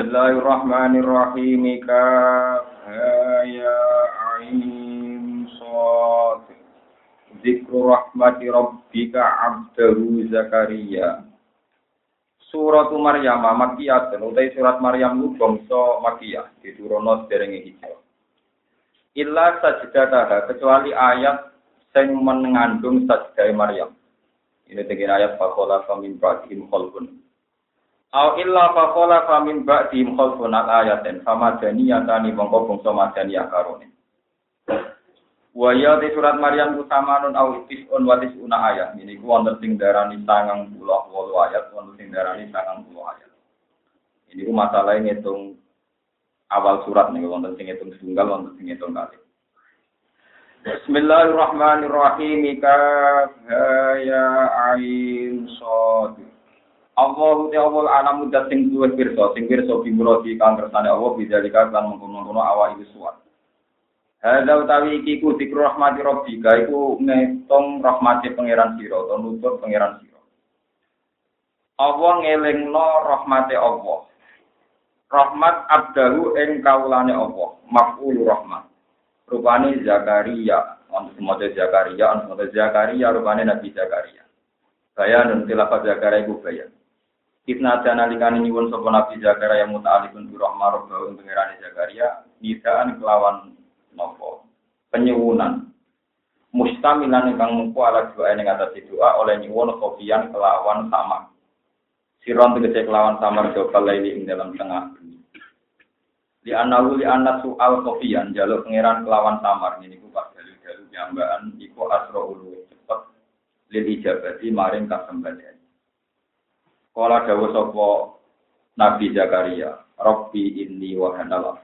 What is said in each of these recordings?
Bismillahirrahmanirrahim. Ka ya ain sad. Zikru rahmati rabbika abdahu Zakaria. Surat Maryam Makiyah utai surat Maryam ku bangsa Makiyah diturunno derenge hijrah. Illa sajdataha kecuali ayat sing mengandung sajdah Maryam. Ini tegir ayat fakola famin ba'dihim khalqun. Au illa fa min ba'di khalfun ayatin famadaniyatani mongko bangsa madaniyah karone. Wa ya di surat Maryam utamanun au tisun wa tisuna ayat. Ini ku wonten sing darani 98 ayat, wonten sing darani 90 ayat. Ini ku masalah ngitung awal surat nih wonten sing ngitung tunggal, wonten sing ngitung kali. Bismillahirrahmanirrahim. Ka ya ain sad. Allah te Allah alam mudat sing duwe pirsa, sing pirsa bimurati kang kersane Allah bidzalika lan mengkono-kono awak iki suwat. Hadza utawi iki ku zikru rahmati rabbika iku ngitung rahmati pangeran sira utawa nutut pangeran sira. Allah ngelingno rahmate Allah. Rahmat abdahu ing kaulane Allah, maf'ul rahmat. Rupane Zakaria, untuk semua Zakaria, untuk Zakaria rupane Nabi Zakaria. Bayan dan tilafat Zakaria iku bayan. Ibna dana likani nyuwun sapa Nabi Zakaria yang muta'alikun bi rahmah rabbahu untuk ngerani Zakaria nidaan kelawan nopo? Penyuwunan mustamilan ingkang mengko ala doa ing atas doa oleh nyuwun kopian kelawan sama siron tegese kelawan samar jokal laili ing dalam tengah di anahu li anak soal kopian jalur pangeran kelawan samar ini ku pas dalu-dalu nyambaan iku asro ulu cepet lil ijabati maring kasembatan Kala dawa sapa Nabi Zakaria, Rabbi inni wa hanal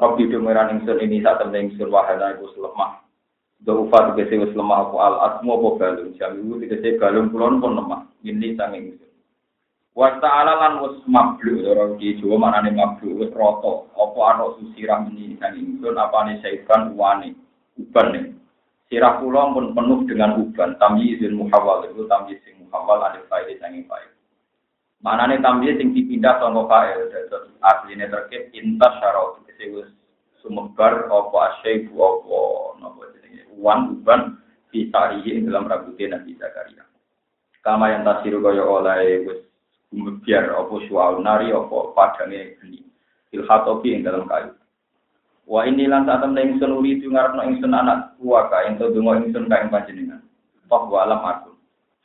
Rabbi dumiran ingsun ini saat temen ingsun wa hanal iku lemah. Daufa tegese wis lemah apa al asmu apa balung, jamiu tegese balung kulon pun lemah. Ini sang ingsun. Wa ta'ala lan wis mablu ora ki Jawa manane mablu wis rata. Apa ana susirah ini sang ingsun apane saiban uwane uban nih. Sirah kula pun penuh dengan uban. Tamyizul muhawwal itu tamyiz sing muhawwal ada faedah sanging faedah. Mana nih tambahin sing dipindah sama fa'il. Aslinya terkait intas syarau. Kesiwus sumebar apa asyaibu apa nopo jenenge uang uban bisa dalam rambutnya Nabi Zakaria. Kama yang tasiru kaya oleh wis biar apa suau nari apa padangnya geni. Ilhatobi yang dalam kayu. Wa ini lan saat temen ingsun uri itu ngarepno ingsun anak kuwaka ento donga ingsun kae panjenengan. Toh walam aku.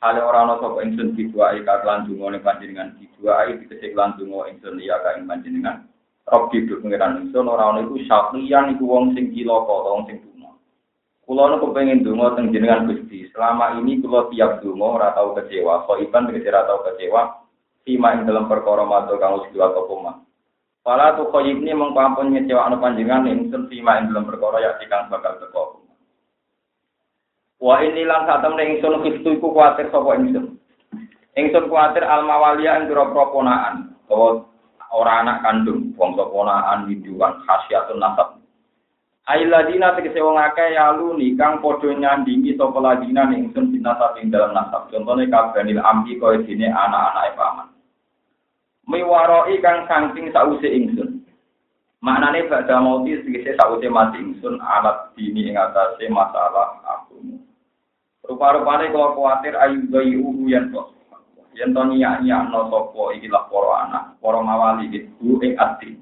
Hale ora ana sapa ingsun diduai kakelan donga ning panjenengan diduai dikecek lan donga ingsun ya ka ing panjenengan. Rob hidup pengiran ingsun ora ana iku sakliyan iku wong sing cilaka wong sing tuna. Kula nu kepengin donga teng jenengan Gusti. Selama ini kula tiap donga ora tau kecewa. Kok iban ora tau kecewa. Sima ing dalam perkara matur kang wis apa mah. Pala tu khoyibni mengpampun ngecewakno panjenengan ingsun sima ing dalam perkara ya kang bakal teko. Wa ini lan satem ning ingsun kistu iku kuwatir sapa ingsun. Ingsun kuwatir al mawalia ing pira-pira ponaan, utawa ora anak kandung, bangsa ponaan widuan khasiatun nasab. Ailadina tegese wong akeh yalu kang padha nyandingi sapa ladina ingsun binasab ing dalam nasab. Contone kabanil ambi kaya dene anak-anake paman. Miwaroi kang saking sause ingsun. Maknane badha mauti tegese sause mati ingsun alat dini ing atase masalah aku. Rupa-rupane kalau khawatir ayu bayi uhu yang tos. Yang to niya niya no sopo ikilah poro anak, poro mawali itu ing ati.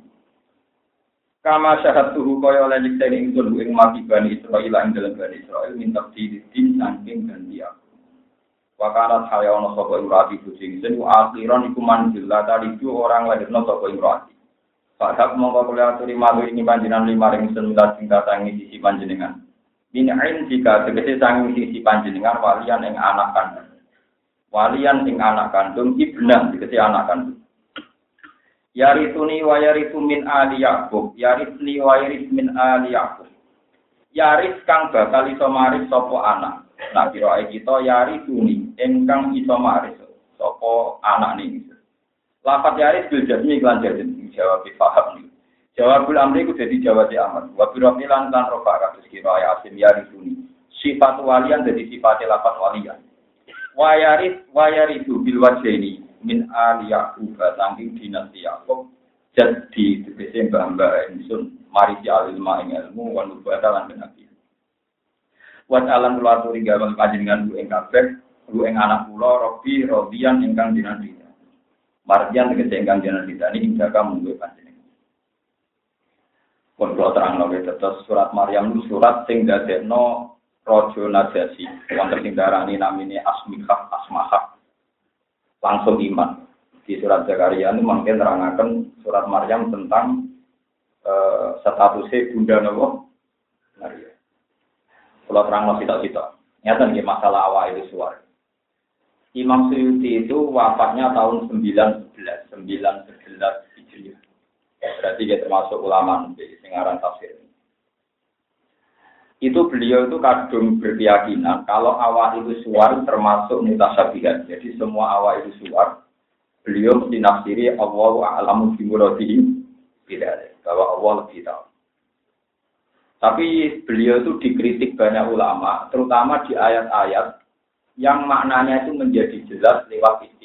Kama syahat tuhu kaya oleh nyiksa ini ingsun ing mati bani Israel ing dalam bani Israel minta didin saking dan dia. Wakarat haya ono sopo imrati kucing sen akhiran iku manjil tadi orang lagi no sopo imrati. Fadak mongko kula aturi malu ini panjenengan lima ring sen minta singkat sisi panjenengan. Min jika tegese sanging sisi panjenengan walian ing anak kandung. Walian ing anak kandung ibnan tegese anak kandung. Yarituni wa yaritu min ali Yakub, yaritni wa yarit min ali Yakub. Yaris kang bakal iso maris sapa anak. Nah kira kita yarituni ingkang iso maris sapa anak ning. Lafat yaris bil jazmi lan jazmi jawab paham. Jawabul amri ku jadi jawab di amat. Wa birofilan kan rofa kasus kira ya asim ya risuni. Sifat walian jadi sifat lapat walian. Wayaris wayaris bil ini min ali Yaqub saking dinasti Yaqub. Jad tegese mbah-mbah ingsun mari si alilma ing ilmu wa nubata lan nabi. Wat alam kula aturi gawe panjenengan ku ing kabeh, ku ing anak kula robi rodian ingkang dinanti. Marjian tegese ingkang dinanti ini hingga kamu panjenengan. Pun kula terang lagi tetes surat Maryam itu surat sing dadekno Rojo Najasi, wonten sing darani namine Asmikah Asmahah. Langsung iman. Di surat Zakaria ini mungkin terangkan surat Maryam tentang uh, statusnya Bunda Nabi Maria. Kalau terang masih tak kita. Nyata nih masalah awal itu suara. Imam Suyuti itu wafatnya tahun 1911, 1911 Hijriah. Ya, berarti dia termasuk ulama di singaran tafsir. Itu beliau itu kadung berkeyakinan kalau awal itu suar termasuk mutasabihat. Jadi semua awal itu suar beliau mesti nafsiri Allah a'lamu bi muradihi tidak bahwa Allah lebih tahu. Tapi beliau itu dikritik banyak ulama, terutama di ayat-ayat yang maknanya itu menjadi jelas lewat istimal.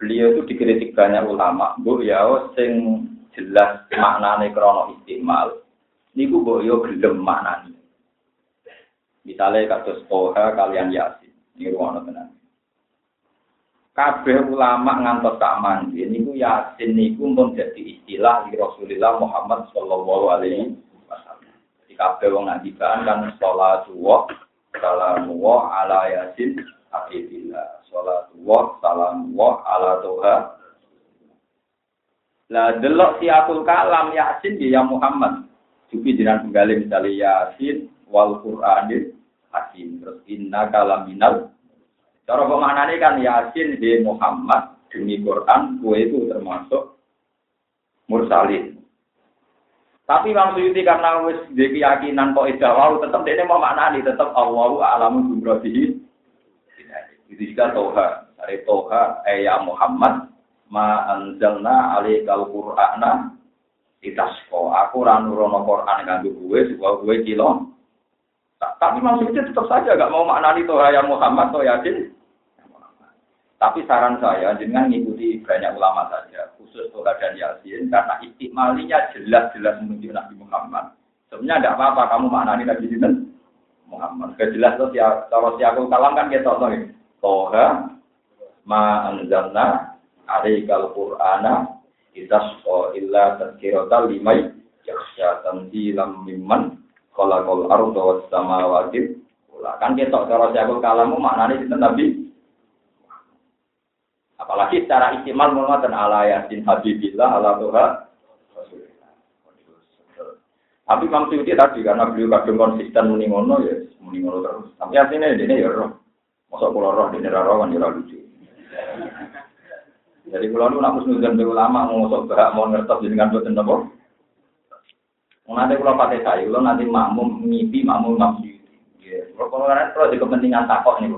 Beliau itu dikritik banyak ulama, bu ya sing jelas maknanya krono istimal. Niku bu yo gelem maknanya. Misalnya kasus Toha kalian Yasin, ini ruang tenang kabeh ulama ngantos tak mandi niku yasin niku pun jadi istilah di Rasulullah Muhammad sallallahu alaihi wasallam. Jadi kabeh wong ngandikan kan sholatu wa salamu ala yasin habibillah. Sholatu wa salamu wa ala tuha. Lah delok siapul kalam yasin ya Muhammad. Jupi jenengan penggali misalnya yasin wal Qur'anil hakim. Terus inna kalaminal Cara pemaknane kan Yasin di Muhammad demi Quran, kue itu termasuk mursalin. Tapi Imam Suyuti karena wis di keyakinan kok ida wau tetap dia mau maknani tetap Allahu a'lamu bimrodihi. Juga Toha. Dari Toha, eh ya Muhammad, ma anzalna alaikal Qur'ana itasco. Aku ranurono Quran nganggo gue, supaya gue kilo. Tapi Suyuti tetap saja gak mau maknani Toha ya Muhammad, Toha Yasin. Tapi saran saya dengan mengikuti banyak ulama saja, khusus Toha dan Yasin, karena istimalinya jelas-jelas menunjuk Nabi Muhammad. Sebenarnya tidak apa-apa kamu maknani Nabi Sinten Muhammad. Kejelas tuh ya, kalau si aku kalam kan kita nih. Toha ma anzalna alaikal qur'ana itasqa illa tadhkirata limai yakhsha tanzilam mimman khalaqal arda was samawati. Kan kita cara si aku kalamu maknani sinten Nabi Apalagi secara istimal mengatakan ala yasin habibillah ala tuha. Tapi Imam Suyuti tadi karena beliau kadang konsisten meningono ya meningono terus. Tapi artinya ini ya roh. Masa pulau roh di negara roh kan ya lucu. Jadi kalau nu nak musnudon be ulama mau sok berak mau ngertos buat nopo. Mau nanti kalau pakai saya, kalau nanti makmum ngipi makmum Suyuti. Ya, kalau kalau kalau di kepentingan takok nih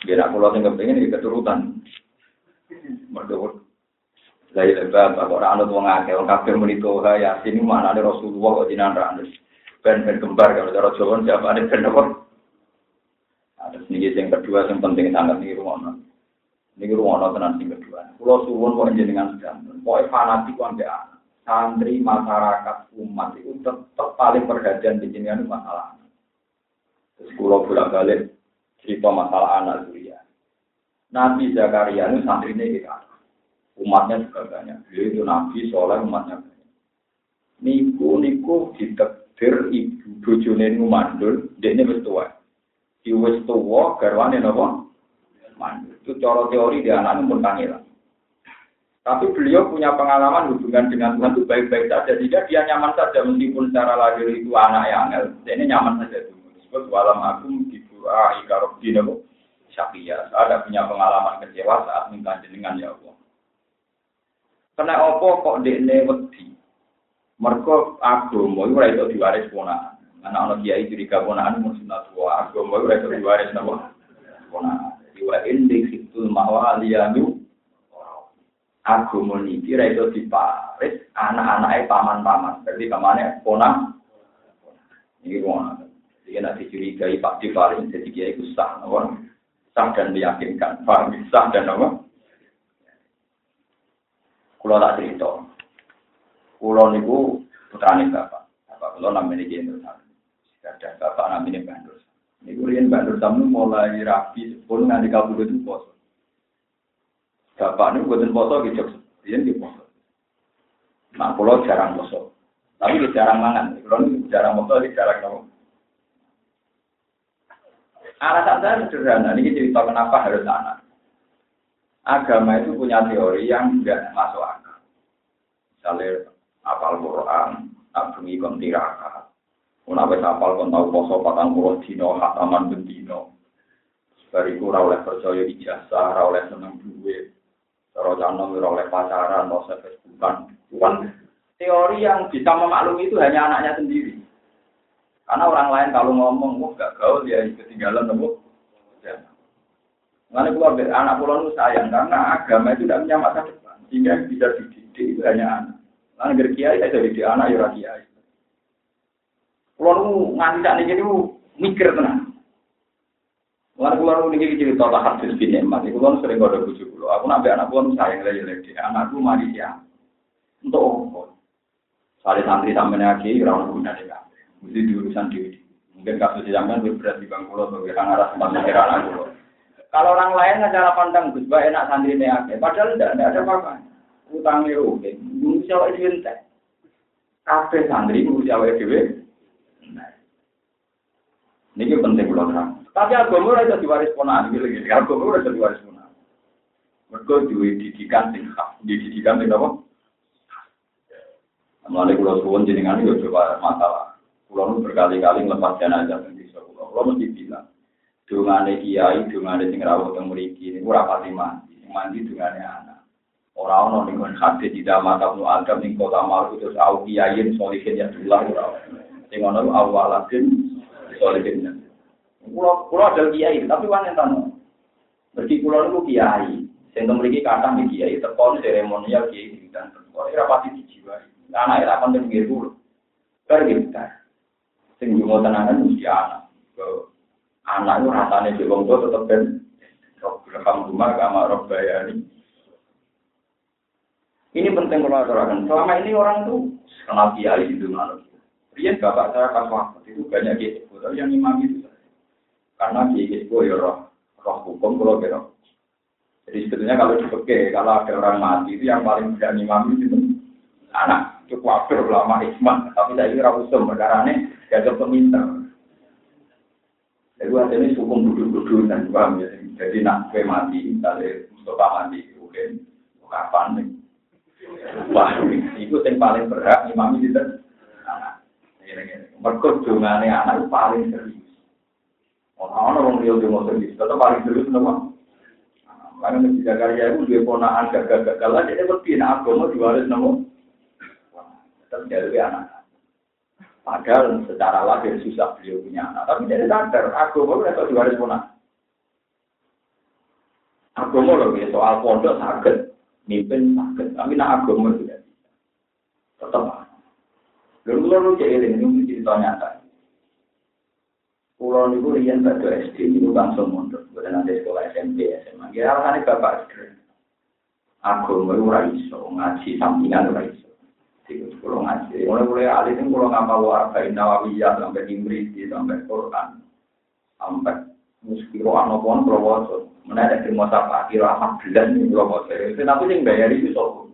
Biar aku sing kepengen iki keturutan. Mergo Dari lebar, bahwa orang anut wong akeh, wong kabeh muni toha yasin mana ada Rasulullah kok jinan ra anut. Ben ben kembar kalau cara Jawa siapa ada ben apa? Sini yang kedua yang penting sangat nih rumah Ini rumah tenan sing kedua. Pulau suwun kok jenengan sedang. Pokoknya fanatik kok anak. Santri masyarakat umat itu tetap paling perhatian di jenengan masalah. Terus pulau bolak balik cerita masalah anak Zuria. Nabi Zakaria itu santri ini kita. Umatnya juga banyak. Beliau itu Nabi, soalnya umatnya banyak. Niku niku ditekdir ibu bojone niku mandul, ini wis tua. Di wis tua garwane napa? Itu cara teori dia anak pun kangelan. Tapi beliau punya pengalaman hubungan dengan Tuhan itu baik-baik saja. Jika dia nyaman saja meskipun secara lahir itu anak yang angel, ini nyaman saja dulu. Sebab walam agung di doa ika robbi nopo syakia. Ada punya pengalaman kecewa saat minta jenengan ya Allah. Kena opo kok dekne wedi. Mergo agama iku ora diwaris ponakan. Ana ana kiai mung sunat wa agama iku ora iso diwaris napa? Ponakan. Jadi wa indi situl mawaliyanu agama niki ora iso diparis anak-anake paman-paman. Berarti pamane ponak. Ini ponak. Jadi nanti dicurigai Pak Divarin, jadi dia itu sah, sah dan meyakinkan, paham? Sah dan apa? Kulo tak cerita. Kulo niku putrane bapak. Bapak kulo namanya Kiai Ada bapak namanya Bandur. Niku riyen Bandur tamu mulai rapi sepuluh nganti kabudut itu poso. Bapak niku buatin poso gitu. Riyen di poso. Nah, kulo jarang poso. Tapi jarang mangan. Kulo jarang poso, jarang nopo. Alasan saya sederhana, ini cerita kenapa harus anak. Agama itu punya teori yang tidak masuk akal. Misalnya, apal Quran, abungi kon tirakat. Menawa apal kon tau poso patang puluh dino, hataman bendino. Bariku ora oleh percaya ijazah, ora oleh seneng duit. Cara canom ora oleh pacaran, ora Facebookan. Bukan teori yang bisa memaklumi itu hanya anaknya sendiri. Karena orang lain kalau ngomong, wah gak gaul ya ketinggalan nemu. Ya. Mengenai keluarga anak pulau itu sayang karena agama itu tidak punya masa depan, sehingga bisa dididik itu hanya anak. Dari kiai saya jadi anak ya kiai. Pulau itu nganti saat ini mikir tenang. Lalu pulau ini cerita tak hadis bin Emat, itu kan sering ada bujuk pulau. Aku nabi anak pulau sayang lagi lagi, anakku mari ya. Untuk apa? Salih santri sampai lagi, orang guna dia. Mesti diurusan diri. Mungkin kasus zaman lebih berat di Bangkulo, sebagai kan arah tempat pikiran aku. Kalau orang lain cara pandang Gus enak santri ini aja. Padahal tidak, ada apa-apa. Utangnya oke. Nunggu siapa itu ente. Kafe santri nunggu siapa itu Ini penting kalau terang. Tapi agama ora iso diwaris ponan iki lagi. Agama ora iso diwaris ponan. Mergo duwe didikan sing didikan sing apa? Mulai kulo suwon jenengan yo coba masalah. Kulo berkali-kali ngelepas jenazah di desa kulo. Kulo mesti bilang, dungane kiai, dungane sing rawuh teng mriki niku ora pati mandi. Sing mandi dungane anak. Ora ono ning kon hati di dalam mata nu adam ning kota malu terus au kiai solihin ya dullah ora. Sing ono awalatin solihin. Kulo kulo ada kiai, tapi wong enten. Berarti kulo niku kiai. Sing mriki kathah ning kiai tekon seremonial kiai dan tekon ora pati dijiwai. Anak ora kon nggih dulu. Pergi sing yo tenanan mesti anak. Anak itu rasanya di wong tua tetap ben rekam rumah sama roh bayani. Ini penting kalau aturakan. Selama ini orang tuh kenal kiai itu malu. Rian bapak saya pas waktu itu banyak gitu, tapi yang imam itu karena kiai itu ya roh roh hukum kalau. Jadi sebetulnya kalau dipakai, kalau ada orang mati itu yang paling berani imam itu anak. Itu kafir ulama ismat, tapi saya kira usum ini ke peminta. Jadi ini hukum duduk-duduk dan paham ya. Jadi nak kue mati, misalnya Mustafa mati, mungkin kapan nih? Wah, itu yang paling berat, imam itu anak. Mereka dungane anak paling serius. Orang-orang orang dia mau serius, tetap paling serius nama. Karena di Jakarta itu dia ponaan gagal-gagal aja, dia nak agama diwaris nama. Tetap jadi anak. Padahal secara lahir susah beliau punya anak. Tapi dia sadar, agama juga harus punah. Agama loh, ya, soal pondok sakit, mimpin sakit. Tapi nak agama tidak bisa. Tetap. Lalu kalau jadi ini cerita nyata. Pulau itu rian pada SD, itu langsung mundur. Bukan nanti sekolah SMP, SMA. Ya, alasannya bapak sederhana. Agama itu raiso, ngaji sampingan raiso. Itu kalau ngaji. Mulai mulai alih ini kalau ngapal warga Nawawiyah sampai Imriti sampai Quran sampai muskiro anopon prowoso. Mana ada di masa pagi rahmat belas nih prowoso. Tapi yang bayar itu soal.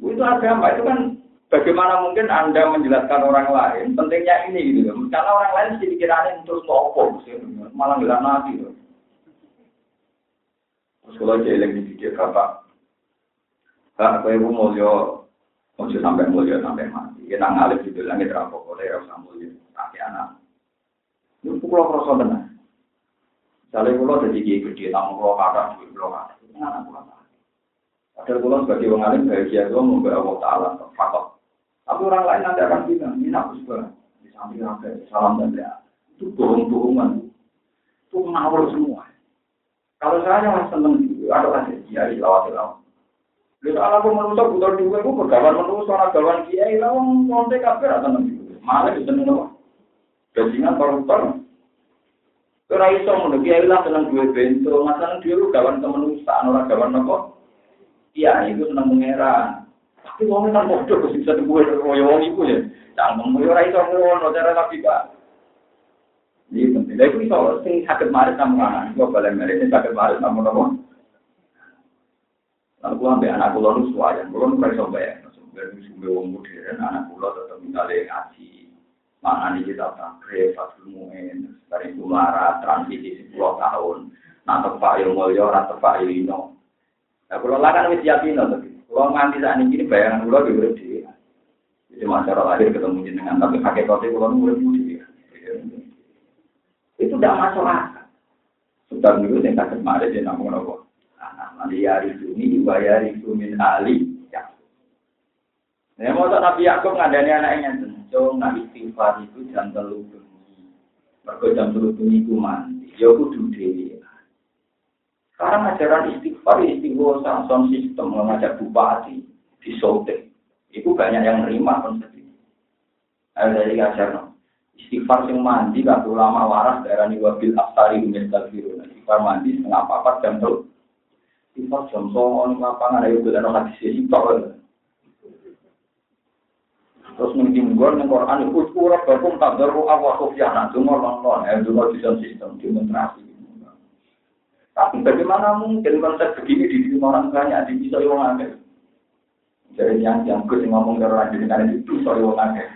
Itu agama itu kan bagaimana mungkin anda menjelaskan orang lain pentingnya ini gitu karena orang lain sih pikirannya terus opo malah nggak nanti gitu. Terus kalau jelek di pikir bapak Kak, kowe mulya ojo sampai mulya sampai mati. Kita ngalih di langit rapo oleh rasa mulya kaki anak. Itu pulau kroso tenan. Misalnya pulau jadi kiai gede, tamu pulau kata, duit pulau kata, itu anak pulau kata. Padahal pulau sebagai orang alim bahagia itu membawa Allah Ta'ala, fakot. Tapi orang lain nanti akan bilang, ini aku juga. Di samping apa, salam dan doa. Itu bohong-bohongan. Itu ngawur semua. Kalau saya yang seneng gitu, ada kasih kiai lawat-lawat. Lalu kalau aku manusia butuh dua, aku bergawan manusia, orang gawan kiai, lalu ngontek kafe atau nanti. Malah itu seneng apa? Bajingan koruptor. Ora iso ngono kiai lah seneng duwe bento, masalah dhewe gawan kemanusiaan ora gawan apa? Iya, itu senang mengeran. Tapi wong kan bodoh kok bisa tunggu koyo wong iku ya. Cangkem yo ora iso ngono cara tapi Pak. Ini penting. Lha iku sing saged marit sama anak. Kok balen marit sing saged marit sama nopo? Lalu gua ambil anak kula nu suwayan, kula nu iso bayar. Sumber sumber wong modern anak kula tetep misale ngaji. Mana nih kita takrif, fatul mu'in, dari kumara, transisi 10 tahun. Nah, tepak yang mulia, orang tepak yang Nah, kan yakin tapi kalau nganti saat ini bayangan kalau di dhewe. Jadi masyarakat lahir ketemu jenengan tapi hakikatnya kalau urip dhewe. Itu tidak masuk akal. Sudah dulu yang tak kemarin dia namun apa? Anak hari ini dibayari min ali. Ya. Mau Nabi Yakub ngadani anaknya cung nak istighfar itu jam telu bengi. Mergo jam telu bengi ku mandi. Ya kudu. Sekarang ajaran istighfar, istighfar, sound sistem mengajak bupati di Sote. Itu banyak yang menerima konsep ini. Ayo dari ajar Istighfar yang mandi, gak ulama waras daerah wabil aftari umestagfirun. Istighfar mandi setengah papat jam tuh. Istighfar jam songon lapangan ayo bulan hadis istighfar. Terus mungkin gue nih Quran itu kurang berpun tak beru awal kofiana, cuma nonton, ya cuma di sistem demonstrasi. Tapi bagaimana mungkin konsep begini di orang banyak di bisa orang akeh. Jadi yang yang gue ngomong ke orang jadi karena itu bisa orang akeh.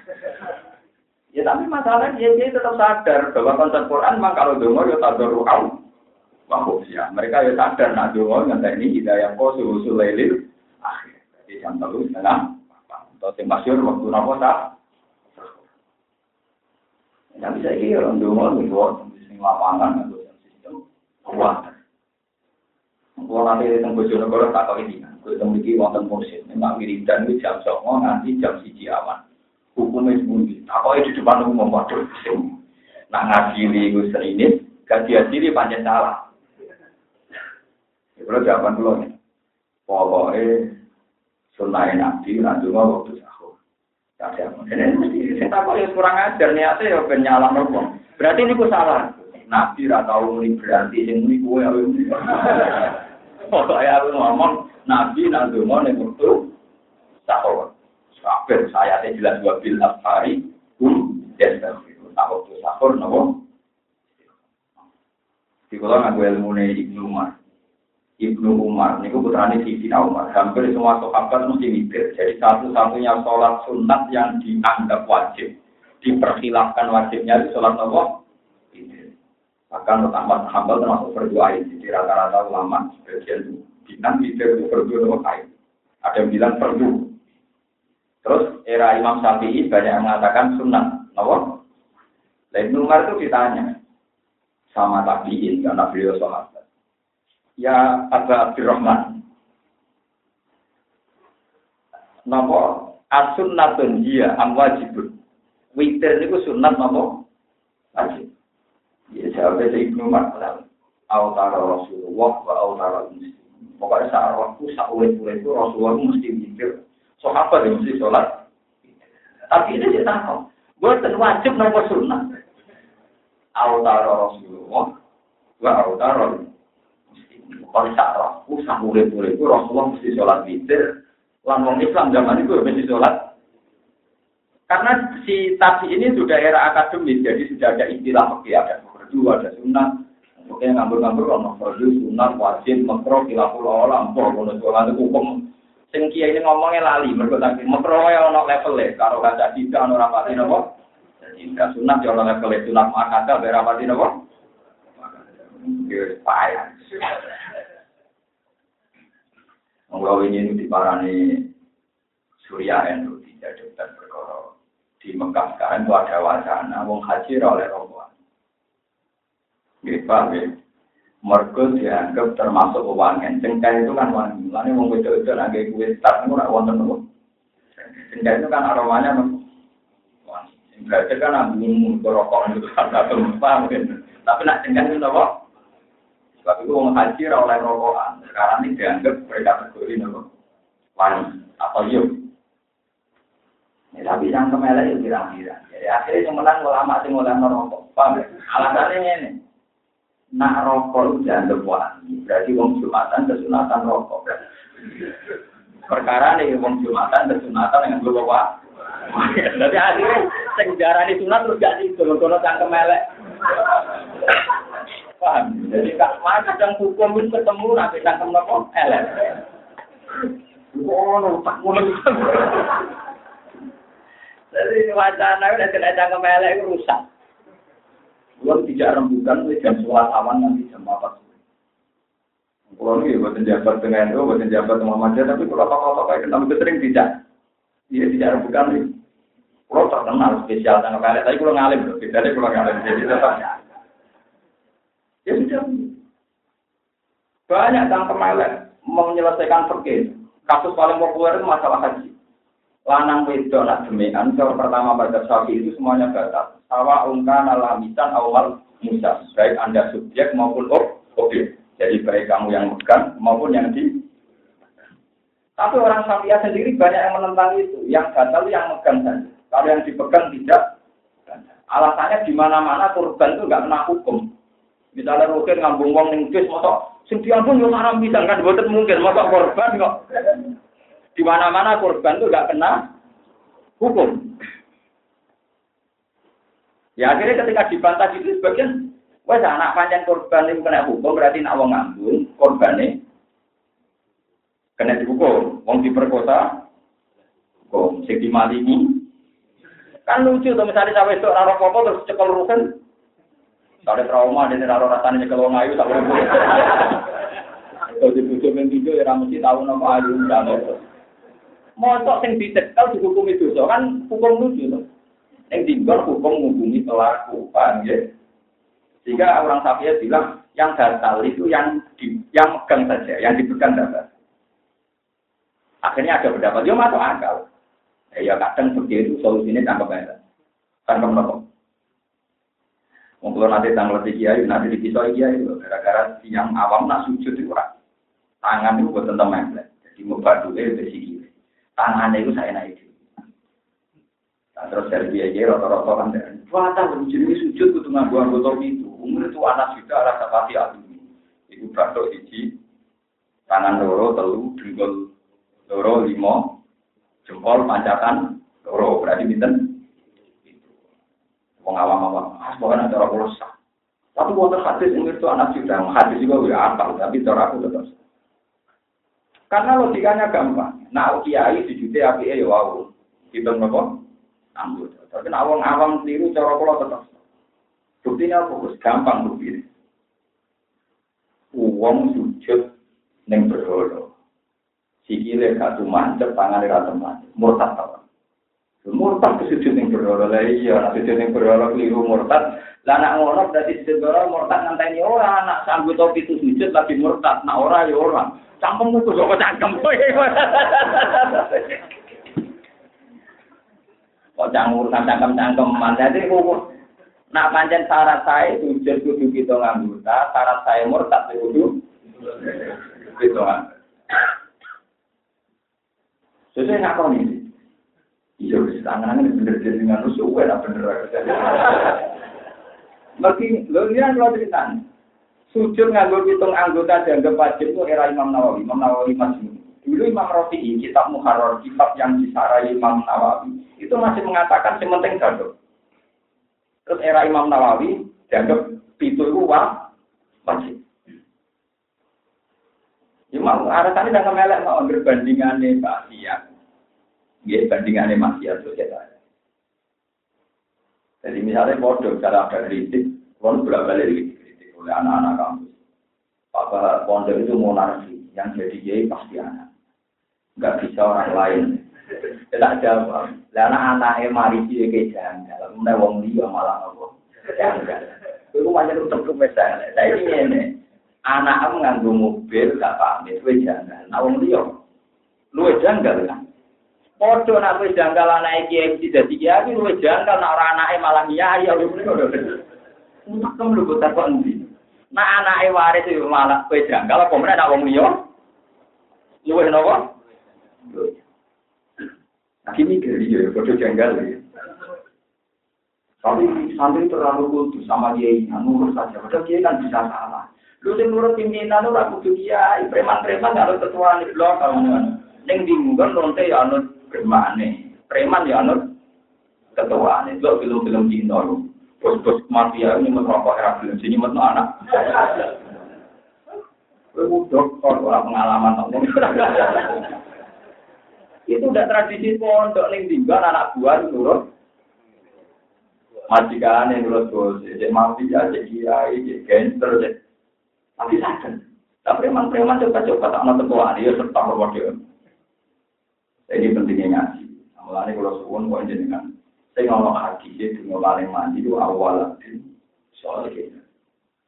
Ya tapi masalahnya dia, tetap sadar bahwa konsep Quran memang kalau dengar ya tak doruau. ya. Mereka ya sadar nak dengar nggak ini hidayah kau susul lelil akhir. Jadi jam terus setengah. Atau yang masyur waktu nopo tak. Bisa ini orang dengar nih, di lapangan atau sistem kuat. Kalau nanti tempat Bojonegoro tak tahu ini, gue temui wonten mursid, memang wiridan itu jam songo nanti jam siji awan. Hukumnya sembunyi, apa di depan umum waduh. Nah ngadili gue serinit, ganti asili panjang salah. Ya jawaban dulu nih, pokoknya sunai nabi, nanti mau waktu sahur. Ya, ini mesti saya tahu ya kurang ajar niatnya ya penyalah nopo. Berarti ini gue salah. Nabi ratau ini berarti ini gue ya. Pokoknya aku ngomong, Nabi mau nih waktu sahur. Kabeh saya teh jelas dua bil afari um desel. Tak waktu sahur nopo. Di kalau ngaku ilmu nih Ibnu Umar. Ibnu Umar, ini putrane Siti Umar. Hampir semua sahabat mesti mikir. Jadi satu-satunya sholat sunat yang dianggap wajib. Diperkhilafkan wajibnya di sholat nopo. Bahkan Ahmad Hambal termasuk berdoa ini. Jadi rata-rata ulama sebagian bilang tidak itu berdoa sama kain. Ada yang bilang perlu. Terus era Imam Syafi'i banyak yang mengatakan sunnah. Kenapa? Lain Umar itu ditanya sama tabiin karena beliau sahabat. Ya Aba Abdurrahman. Napa as-sunnatun dia am wajibun. Witir niku sunat napa? Wajib. Ya jawabnya si Ibnu Maklam. Autara Rasulullah wa autara muslim. Pokoknya saat waktu, saat ulit-ulit itu Rasulullah mesti mikir. apa yang mesti sholat. Tapi ini dia tahu. Buat wajib nomor sunnah. Autara Rasulullah wa autara muslim. Pokoknya saat waktu, saat ulit-ulit itu Rasulullah mesti sholat witir. Lan Islam zaman itu mesti sholat karena si tadi ini sudah era akademis, jadi sudah ada istilah fakir ada fardu, ada sunnah. Oke, ngambur-ngambur ono fardu, sunnah, wajib, makro, kilaful olam, ngono sholat hukum. Sing ini ngomongnya lali, mergo tak makro ya ono level e, karo kaca tidak ono rapati napa? Tidak sunat ya ono level e, sunat makata be rapati napa? Yo payah. Monggo ini diparani Surya Endo tidak dokter perkara di Mekah sekarang itu ada wacana wong haji oleh rombongan. Paham ya? Mereka dianggap termasuk wangen. Cengkai itu kan wangi. Lalu wong itu lagi kue start itu nak wonten nopo. Cengkai itu kan aromanya nopo. Berarti kan ambil rokok itu kan satu paham ya? Tapi nak cengkai itu nopo. Sebab itu wong haji oleh rokokan. Sekarang ini dianggap berkategori nopo. Wangi atau yuk. Ya, tapi yang kemelek itu kira-kira. Jadi akhirnya yang menang ulama sing mulai merokok. Paham? Alasannya ini. Nak rokok itu jangan wangi. Berarti wong jumatan kesunatan rokok. Perkara nih wong Jumatan dan Jumatan dengan gue bawa. Jadi akhirnya sing di sunat terus gak sih kono cangkem elek. Paham? Jadi kak mana kadang hukum itu ketemu nanti cangkem nopo elek. Oh, tak mulai. Jadi wacana udah kena cangkem elek itu rusak. Belum tidak rembukan jam sholat awan nanti jam apa? Kalau ini buat jabat dengan itu, buat jabat sama aja, tapi kalau apa-apa kayak kita itu sering tidak. Iya tidak rembukan nih. Kalau terkenal spesial tanggal kali, tapi kalau ngalim, beda deh kalau ngalim jadi tetap. Ya sudah. Banyak tangkem elek mau menyelesaikan perkir. Kasus paling populer itu masalah haji. Lanang wedok nak demian, kalau pertama pada sapi itu semuanya batal. Sawa ungkan alamisan awal musa, baik anda subjek maupun objek. Jadi baik kamu yang megang maupun yang di. Tapi orang Syafi'iyah sendiri banyak yang menentang itu. Yang batal yang megang saja. Kalau yang dipegang tidak. Alasannya di mana-mana korban itu nggak kena hukum. Misalnya mungkin ngambung wong ning bis, masa sing diambung haram bisa kan boten mungkin masa korban kok. Di mana-mana korban itu nggak kena hukum. Ya akhirnya ketika dibantah itu sebagian, wes anak panjang korban itu kena hukum berarti nak wong ngambung korban kena dihukum. Wong diperkosa, hukum. Sing dimalingi, kan lucu tuh misalnya sampai itu raro popo terus cekel rusen. Kalau trauma dan raro rasanya nyekel wong ayu tak boleh. Kalau dibujuk mengkijo ya mesti tahu nama ayu dan itu. Motok sing dicekel dihukumi dosa kan hukum lucu tuh. Yang tinggal hukum menghubungi pelaku, paham ya? Sehingga orang Safia bilang yang batal itu yang di, yang megang saja, yang dipegang dapat. Akhirnya ada pendapat, dia masuk akal. Ya, ya kadang begitu solusinya tangkap aja. Tangkap nopo. Mungkin nanti tanggal tiga kiai, nanti di pisau kiai itu gara-gara yang awam nak sujud itu orang. Tangan itu buat tentang Jadi mau badu besi tangannya itu saya naik. Nah, terus dari dia aja rata-rata kan dan puasa jadi sujud kudu nganggo anggota itu. Umur itu anak juga rasa pasti aku. Ibu batuk siji, tangan loro, telu, dengkul loro, limo, jempol, pancatan, loro. Berarti binten. Wong awam-awam, ah, pokoknya cara kulo sah. Tapi wonten hadis umur itu anak juga, hadis juga ya apal, tapi cara aku tetap karena logikanya gampang. Nah, kiai dijute api ya wow. Kita nopo anggota. Tapi nak wong awam tiru cara kula tetep. Buktinya fokus gampang bukti. Uang sujud neng berhala. Sikile gak mancep, tangan ra mancep. Murtad ta. Murtad kesujud ning berhala. Lah iya, nek sujud ning berhala keliru murtad. Lah nak ngono berarti sujud berhala murtad ngenteni ora, nak sanggup topi itu sujud lagi murtad, nak ora ya ora. Cangkem ku kok cangkem. Kok canggur cangkem-cangkem man. Jadi ku nak pancen syarat saya sujud kudu kita nganggota, syarat saya murtad kudu gitu kan. Sesuai ngakon ini. Iya, tangan-tangan bener jadi dengan suwe lah bener. Mungkin, lo ini kan lo cerita Sujud nganggur hitung anggota dianggap wajib itu era Imam Nawawi, Imam Nawawi masih Dulu Imam Rafi'i, kitab Muharrar, kitab yang disarai Imam Nawawi, itu masih mengatakan sementing jadul. Terus era Imam Nawawi dianggap itu itu wajib. Imam alasannya jangan melek mau berbandingannya maksiat. Ya, bandingannya maksiat itu ya. Jadi misalnya bodoh, cara ada kritik, kalau bolak balik oleh anak-anak kampus. Apa pondok itu monarki, yang jadi kiai pasti anak. Enggak bisa orang lain. Tidak jawab. Karena anaknya mari dia ke janggal. Kemudian wong dia malah apa? Janggal. Itu itu tuh misalnya. Saya ini ini. Anak nganggo mobil gak pamit, gue. Nah wong dia, lu janggal kan? Podo nak wis janggal anak iki iki dadi kiai, lu janggal nak ora anake malah kiai ya lu ngono. Kamu lu kok takon ndi? Nah anak waris itu malah kue janggal, apa mana nak wong liya? Luwih napa? Lagi mikir ya, bodoh janggal ya. Tapi santri terlalu kultus sama dia ini, nurut saja. Padahal dia kan bisa salah. Lu sing nurut pimpinan ragu kudu dia, preman-preman harus ketua di blok kalau Ning dinggon lonte ya germane. Preman ya anut ketuane. Lo film-film Cina lo. Bos-bos mafia ini merokok era film sini metno anak. Kowe dokter ora pengalaman. Itu udah tradisi pondok ning dinggon anak buah nurut majikan yang nurut bos, cek mafia, cek kiai, cek gangster, cek tapi sadar. Tapi preman-preman coba-coba tak nonton tua dia serta berwakil. Ini pentingnya ngaji. Mulanya kalau suwun kok jenengan. Saya ngomong haji sih, tunggu paling mandi itu awal lagi. Soalnya gitu.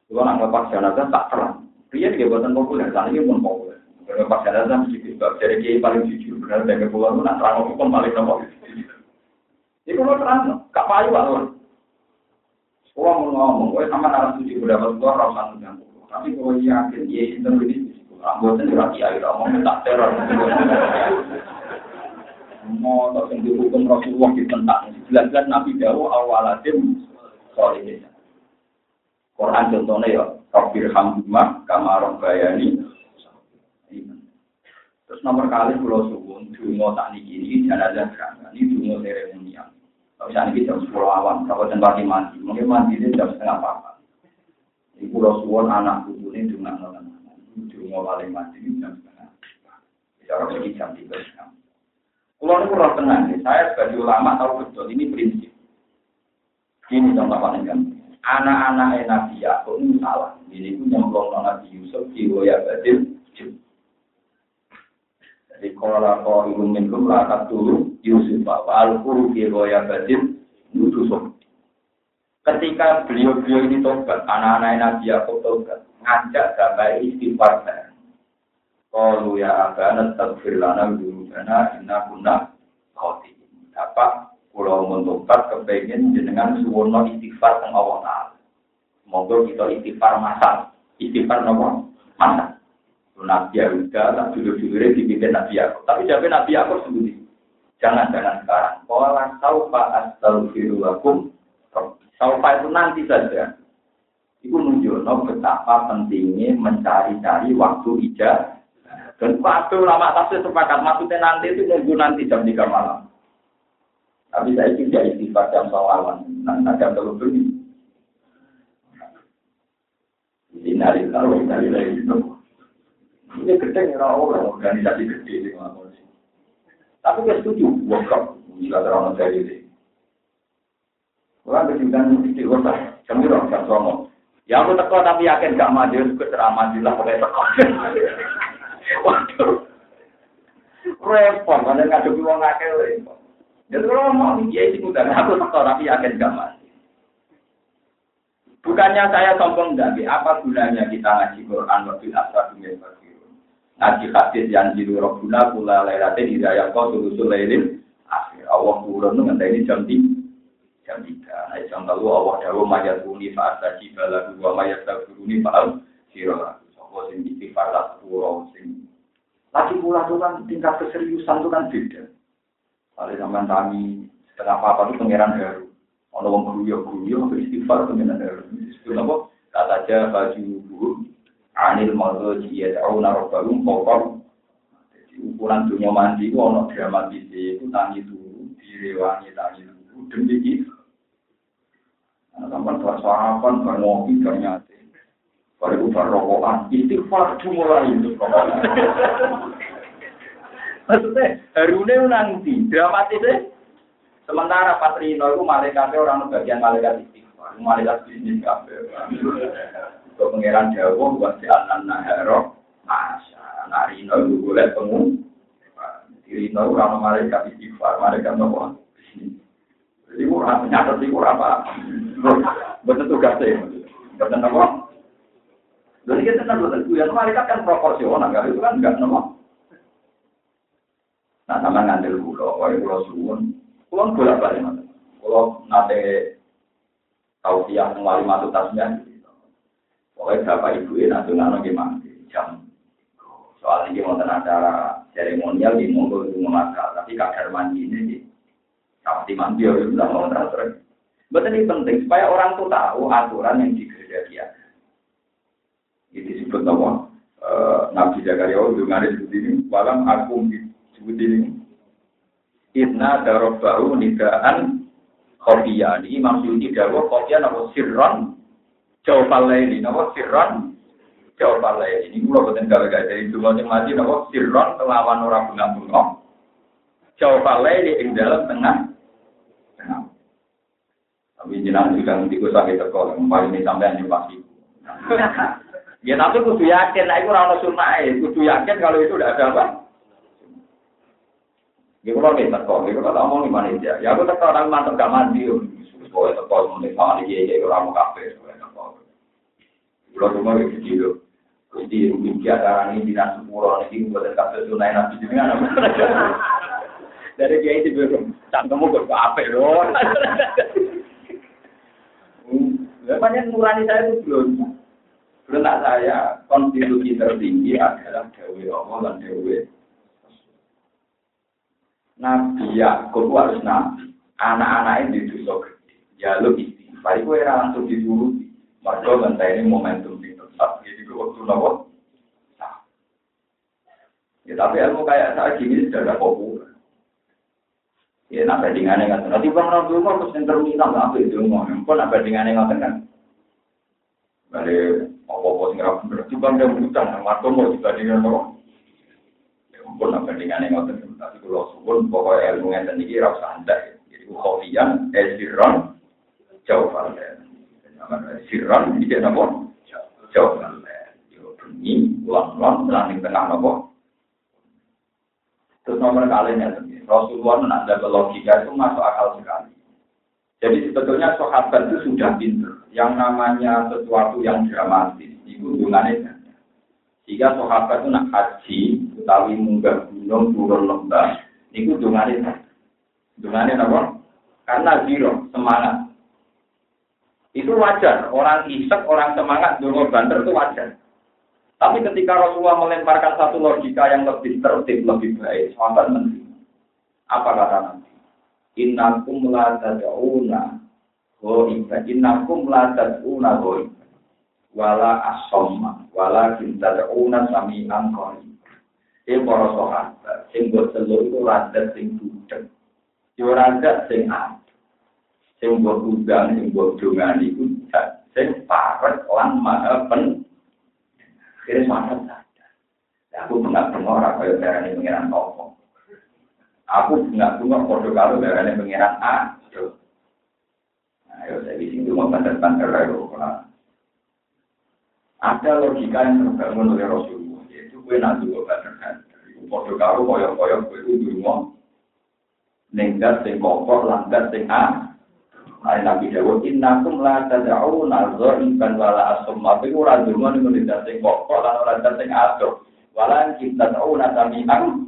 Kalau nak lepas jenazah tak terang. Dia juga buatan populer, sana ini pun populer. Kalau lepas jenazah mesti disebab jadi kiai paling jujur. Benar dari pulau itu nak terang hukum paling nomor. Itu kalau terang, gak payu Allah. Kalau mau ngomong, gue sama narasi suci udah berdoa rasa mengganggu. Tapi kalau yakin, ya lebih Anggota lagi air ngomong tak teror. Mau sing dihukum Rasulullah ditentang. Jelas-jelas Nabi Dawo awaladim solihin. Quran contohnya ya, Rabbir Hamdumah, Kamarong Bayani. Terus nomor kali pulau suwun, dungo tak niki ini jenazah serangan, ini dungo seremonial. Kalau misalnya kita jam 10 awam, kalau tempat mandi, mungkin mandi itu jam setengah apa. Ini pulau suwun anak buku ini dungo nonton. Dungo paling mandi ini jam setengah. Bicara pergi jam tiga setengah. Kalau ini kurang tenang, saya sebagai ulama tahu betul, ini prinsip. Ini contoh paling gampang. Anak-anak Nabi Yakub ini salah. Ini pun nyemplung Nabi Yusuf di Woya Badil. Jadi kalau kau ingin minum lakat dulu Yusuf bahwa al-Quru di Woya Badil Yusuf. Ketika beliau-beliau ini tobat, anak-anak Nabi Yakub tobat, ngajak sampai istighfar Kalau ya abana tagfir lana dana inna kunna khoti. Dapat pulau mentobat kepengen jenengan suwono istighfar teng Allah Taala. Semoga kita istighfar masal. Istighfar nopo? Masal. Nabi Yahuda, tak dulu-dulu dipimpin Nabi Yakub. Tapi jadi Nabi Yakub sendiri. Jangan-jangan sekarang. Kalau saufa astagfirullakum. Saufa itu nanti saja. Itu menunjukkan betapa pentingnya mencari-cari waktu ijazah dan waktu lama tafsir sepakat maksudnya nanti itu nunggu nanti jam 3 malam. Tapi saya tidak istighfar jam sawalan. Nah, jam terlalu beli. Ini nari taruh, nari lagi itu. Ini gede ya orang organisasi gede di mana Tapi saya setuju, workshop, jika terang dari ini. Orang kejutan di kota, jam berapa jam. Ya aku teko tapi yakin gak maju, aku ceramah lah pakai teko. Waduh. Repot, mana ngadepi wong akeh repot. Jadi kalau mau ya itu udah aku tahu tapi yakin gak mati. Bukannya saya sombong tapi apa gunanya kita ngaji Quran waktu asar dunia fakirun. Ngaji hadis yang jiru robbuna pula lelatin hidayah kau sulusul lailin akhir. Allah turun dengan ini jam tiga. Jam tiga. Nah, jam lalu Allah dawu mayat buni faat saji balagu wa mayat tabuni faal sirah. Sopo sing istighfar lah sing. Lagi pula itu kan tingkat keseriusan itu kan beda. Kalau zaman kami setengah apa itu pangeran baru. Ono wong guyu guyu istighfar pangeran baru. Itu apa? Kata aja baju buku anil mazo jia tahu naruh baru pokok. Jadi ukuran dunia mandi itu ono dramatis itu tangi dulu, direwangi tangi dulu demi itu. Nah, sampai bersarapan, bermopi, ternyata. Baru bubar rokokan, istighfar itu Maksudnya, harune nanti, dramatisnya. Sementara pas Rino itu malaikatnya orang bagian malaikat istighfar, malaikat bisnis kafe. Untuk pengiran Jawa, buat si anan nahero, masa, nah Rino itu boleh. Di Rino orang malaikat istighfar, malaikat nopo. Jadi, kurang, nyata sih apa. Betul tugasnya, betul apa? Jadi kita kan betul ya, malaikat kan proporsional, kan itu kan enggak nomor. Nah, sama ngandel pulau, wali pulau suwun, pulau bolak balik mas. Pulau nate tahu siang wali masuk tasnya. Pokoknya bapak ibu ini nanti nano gimana jam. Soal ini mau acara seremonial di monggo itu mengasal, tapi kadar mandi ini di kapti mandi ya udah mau transfer. Betul ini penting supaya orang tuh tahu aturan yang di gereja dia. Itu disebut nama Nabi Zakaria ngaris seperti ini. Walam aku Sebut ini. Inna darobahu nidaan khofiyah. Ini Syuuti dawa khofiyah nama sirron jawab ini. Nama sirron jawab ini. Ini pulau betul gawe gawe dari dua yang mati nama sirron kelawan orang bunga-bunga. Jawab ini ing dalam tengah. Tapi jenang juga nanti gue sakit terkol. Paling ini sampai yang pasti. Ya tapi kudu yakin, nah itu orang sunnah kudu yakin kalau itu udah ada apa. Ya kalau kita kok, ya kalau ngomong di mana ya, ya aku tetap orang mantap gak mandi, supaya tetap mau sama dia, ya orang mau kafe. Kalau cuma gitu gitu, jadi mungkin ada ini di nasi pura, ini buat kafe sunai nabi juga ada. Dari dia itu belum, cangkemmu ke kafe loh. Banyak nurani saya itu belum. Benar saya, konstitusi tertinggi adalah Dewi Allah dan Dewi. Nabi Yakub harus nabi. Anak-anak ini dosa gede. Ya lo istighfar, itu era langsung dituruti. Mereka ini momentum di tempat. Jadi waktu nopo. Ya tapi ilmu kayak saya gini sudah ada populer. Ya nak bandingannya nggak bang Nabi Umar terus yang terminal nggak apa itu mau. Kok nak bandingannya nggak kan? Balik apa-apa sing ra bener. Timbang dia utang, marco mau dibandingkan apa? Ya ampun, apa bandingannya ngoten. Tapi kalau suwun, pokoknya ilmu yang iki ra usah andai. Jadi khofian, esiron, jauh falen. Siron, ini apa? Jauh falen. Yo bunyi, ulang-ulang, langit tengah apa? Terus nomor kalian ya, Rasulullah ada logika itu masuk akal sekali. Jadi sebetulnya sahabat itu sudah pinter yang namanya sesuatu yang dramatis itu hubungannya ganda. Jika sahabat itu nak haji utawi munggah gunung turun lembah itu hubungannya ganda. Hubungannya apa? Karena zero semangat. Itu wajar. Orang isek, orang semangat, dulu banter itu wajar. Tapi ketika Rasulullah melemparkan satu logika yang lebih tertib, lebih baik, sahabat menerima. Apa kata nanti? Innakum la tad'una Goiba, innakum la tad'una goiba. Wala asomma, wala kintad'una sami'an goiba. Ini para sahabat, sing buat seluruh itu radat sing budek. Yo radat sing ada. Sing buat udang, sing buat dungan itu, sing paret lan maha pen. Akhirnya sahabat sadar. Aku tengah dengar apa yang darah ini pengiran. Aku nggak dengar kode kalau darah ini pengiran A. Ayo saya di sini mau bandar-bandar Ada logika yang terbangun oleh Rasulullah, yaitu kue nanti gue bandar Podo karo koyok-koyok kue itu mau nenggat sing kokok, langgat sing a. Nah, Nabi Dawud, innakum la tada'u nazar iban wala asum. Tapi ora dungo ning nenggat sing kokok lan langgat sing adoh. Wala kita tahu nasami ang.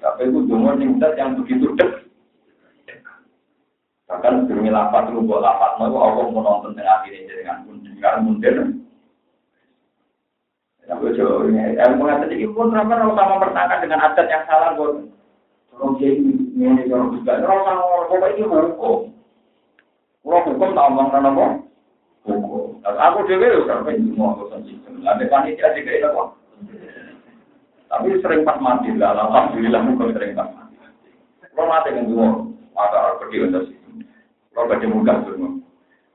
Tapi itu dungo nenggat yang begitu dek. Bahkan sebelum lapat lu buat lapat mau Allah mau nonton tengah ini dengan pun dengan mundur. Ya gue coba ini, yang mengatakan ini pun kenapa kalau sama pertanyaan dengan adat yang salah gue. Kalau dia ini kalau juga, kalau sama orang ini hukum. Kalau hukum tak omong apa? Hukum. Aku juga udah pengen mau urusan sistem. Ada panitia juga itu kok. Tapi sering pas mati lah, alhamdulillah hukum sering pas mati. Kalau mati kan dua, maka pergi untuk kalau baca muka semua.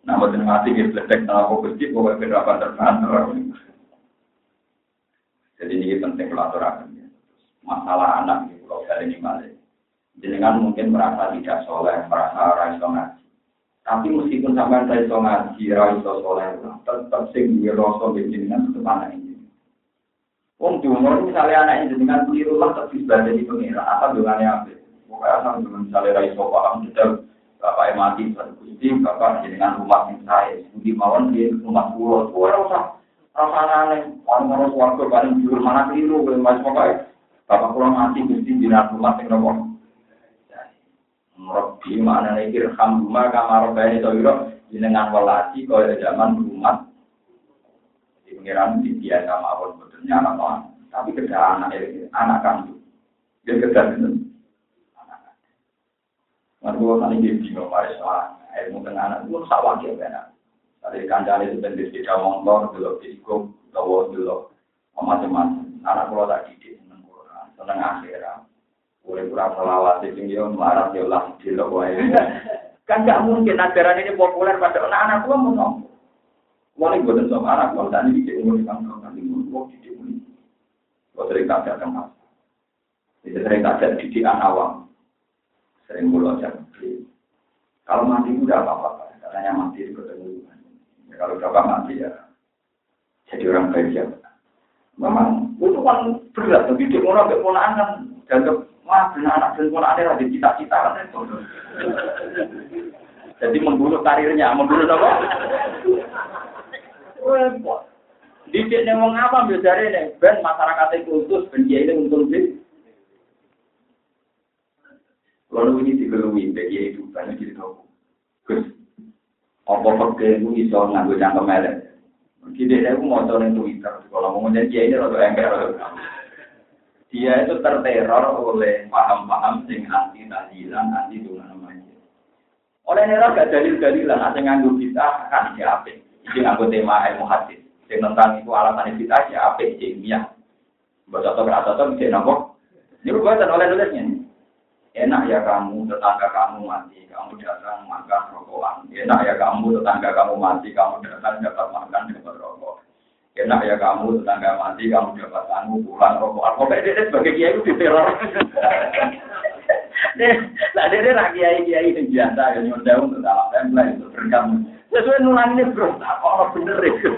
Nah, buat mati kita ledek nama fokus di pokoknya penerapan terbantu. Jadi ini penting pelajaran. Masalah anak di pulau kali ini balik. Jenengan mungkin merasa tidak soleh, merasa raiso ngaji. Tapi meskipun sampai raiso ngaji, raiso soleh, tetap sing duwe rasa jenengan tetap anak ini. Wong diumur misalnya anak ini jenengan keliru lah tapi sebagai di pengira, apa dengannya apa? Pokoknya sama misalnya raiso paham, kita mati gusti bapak dengan rumah yang saya. Budi mawon di rumah pulau tua rasa rasa aneh. Orang orang suarga paling jujur mana keliru belum mas bapak bapak pulau mati gusti di rumah yang nopo? Rabbi mana nih irham rumah kamar bayi soiro jenengan walasi kau zaman rumah. Di pengiran di dia sama awal betulnya anak tapi kerja anak anak kamu dia kerja Mereka kali dia bingung, mari soal ilmu tengah anak itu sawah ya benar. Tadi kancane itu bentuk tidak motor, dulu diikum, bawa dulu macam-macam. Anak kalau tak didik seneng Quran, seneng akhirat. Boleh kurang selawat sing yo marah yo lah wae. Kan gak mungkin ajaran ini populer pada anak-anak tua mau ngomong. Gue dan sama anak gue tadi di umur di kantor nanti gue di umur. Gue sering kaget. Jadi sering kaget didikan awam. Sering mulut aja. Kalau mati udah apa-apa. Katanya mati itu ketemu. Ya, kalau bapak mati ya jadi orang baik ya. Memang itu kan berat. Tapi di orang keponaan kan dianggap Wah, benar anak dan pola ada di cita-cita kan itu. Jadi membunuh karirnya, membunuh apa? Didik nih mau ngapa biasanya nih, ben masyarakat itu khusus, ben dia ini untung sih. Lalu ini digelui, bagi itu banyak jadi tahu. Apa pakai itu iso nganggo cangkem elek. Kita aku mau coba Twitter, kalau mau ngomong dia ini rada ember dia itu terteror oleh paham-paham sing anti tahlilan, anti dungan namanya. Oleh neror gak dalil-dalilan, ada nganggo kita kan ya apa? Ini nganggo tema ilmu hadis. Sing tentang itu alasan kita ya apa? Ilmiah. Baca atau berasa atau bisa nopo. Ini buatan oleh nulisnya. Enak ya kamu, tetangga kamu mati, kamu datang makan rokokan. Enak ya kamu, tetangga kamu mati, kamu datang dapat makan, dapat rokok. Enak ya kamu tetangga mati, kamu dapat tanggung pulang rokokan. Pokoknya dia sebagai kiai itu diteror. Nah, dia dia kiai kiai yang biasa yang nyonda untuk dalam template untuk berkam. Sesuai nulan ini bro, tak kok bener itu.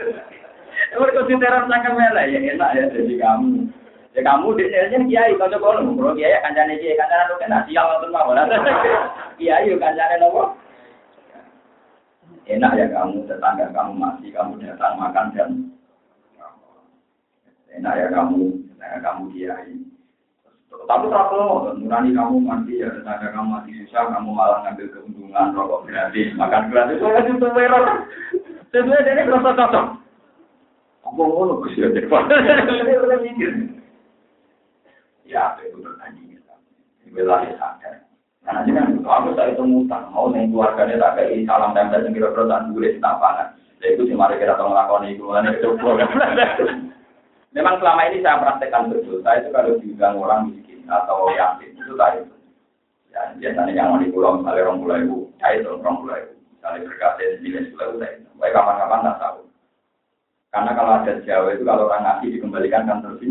Mereka diteror melah ya enak ya jadi kamu. Ya kamu di sini kiai kalau coba kalau kiai kancane kiai kancane lu kena sial untuk mau. Kiai kancane nopo? Enak ya kamu, tetangga kamu mati, kamu datang makan dan enak ya kamu, tetangga kamu kiai. Tapi terlalu nurani kamu mati ya, tetangga kamu mati susah, kamu malah ngambil keuntungan rokok gratis, makan gratis, itu kan itu merah. Sesuai dari rasa cocok. Apa ngono Gus ya, Ya, itu bertanya. Ini sadar. Karena jangan aku saya itu ngutang, mau nih keluarganya tak kayak salam tempel yang kira-kira tak boleh tampanan. Ya itu sih mari kita tolong lakukan itu, itu Memang selama ini saya praktekkan betul. Saya itu kalau diundang orang miskin atau yatim itu tadi itu. Ya, biasanya yang mau di pulau misalnya orang pulau ibu, saya itu orang pulau ibu. Misalnya berkasih sembilan pulau saya itu. Baik kapan-kapan tak tahu. Karena kalau ada Jawa itu kalau orang ngasih dikembalikan kan terus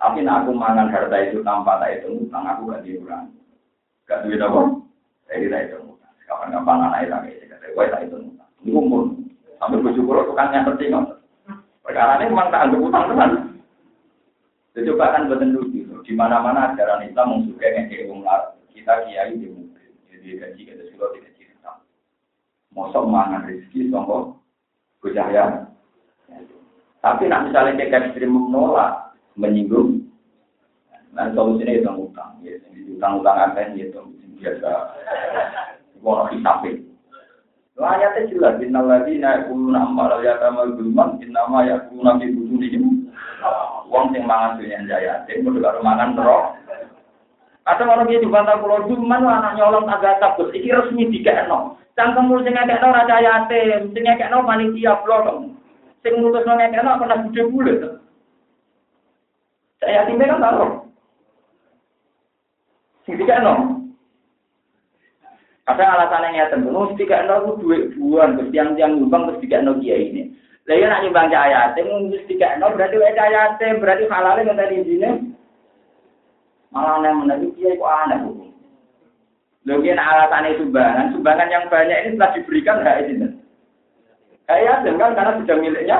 Tapi nak aku mangan harta itu tanpa tak itu utang aku gak diurangi. Gak duit apa? Saya tidak itu mudah. Kapan-kapan anak itu kayak kata gue tak itu mudah. Ini umur. Sampai bersyukur tukangnya ngerti nggak? Perkara ini memang tak anggap utang teman. Coba kan betul lucu. Di mana-mana ajaran Islam mensukai yang kayak. Kita kiai di mobil. Jadi gaji kita sudah tidak cerita. Mosok mangan rezeki songko bujaya. Tapi nak misalnya kayak ekstrim menolak, menyinggung, Nah, solusinya itu utang. Ya, utang-utang apa ya, itu biasa. Wono hisapin. Lo ayatnya jelas, Inna lagi naik ulu nama ya kama gulman, Inna ma ya ulu nabi budu nih. Uang sing mangan tuh yang jaya, sing kudu karo mangan terus. Atau orang dia dibantah pulau Juman, anak nyolong agak takut. Iki resmi dikekno. Cangkemmu sing ngekekno raja yatim, sing ngekekno panitia blok. Sing ngutus ngekekno pernah bude bulet. Saya yatimnya kan taruh. Tiga no. Ada alasan yang nyata, nu tiga no itu dua buan, terus tiang tiang nyumbang terus tiga no kiai ini. Lalu nak nyumbang cahaya, temu terus tiga no berarti wa cahaya berarti halalnya tadi sini. Malah yang menarik kiai kok aneh nak alasan sumbangan, sumbangan yang banyak ini telah diberikan hak ini. Kayak kan karena sudah miliknya.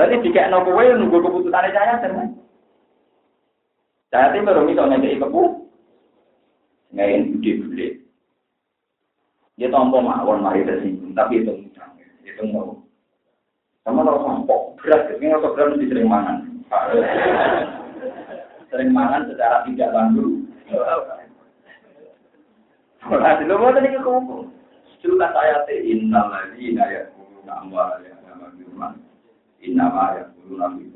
Berarti tiga no kue nunggu keputusan cahaya kan? Saya tim baru misalnya kayak kepu, ngain budi budi. Dia tompo mawon mari tersinggung, tapi itu utang, itu mau. Sama kalau tompo berat, ini kalau berat mesti sering mangan. sering mangan secara tidak langsung. Berarti lo mau tadi ke kumpul. Sudah saya teh innal amwalana ma birman. Inna ya yaquluna fi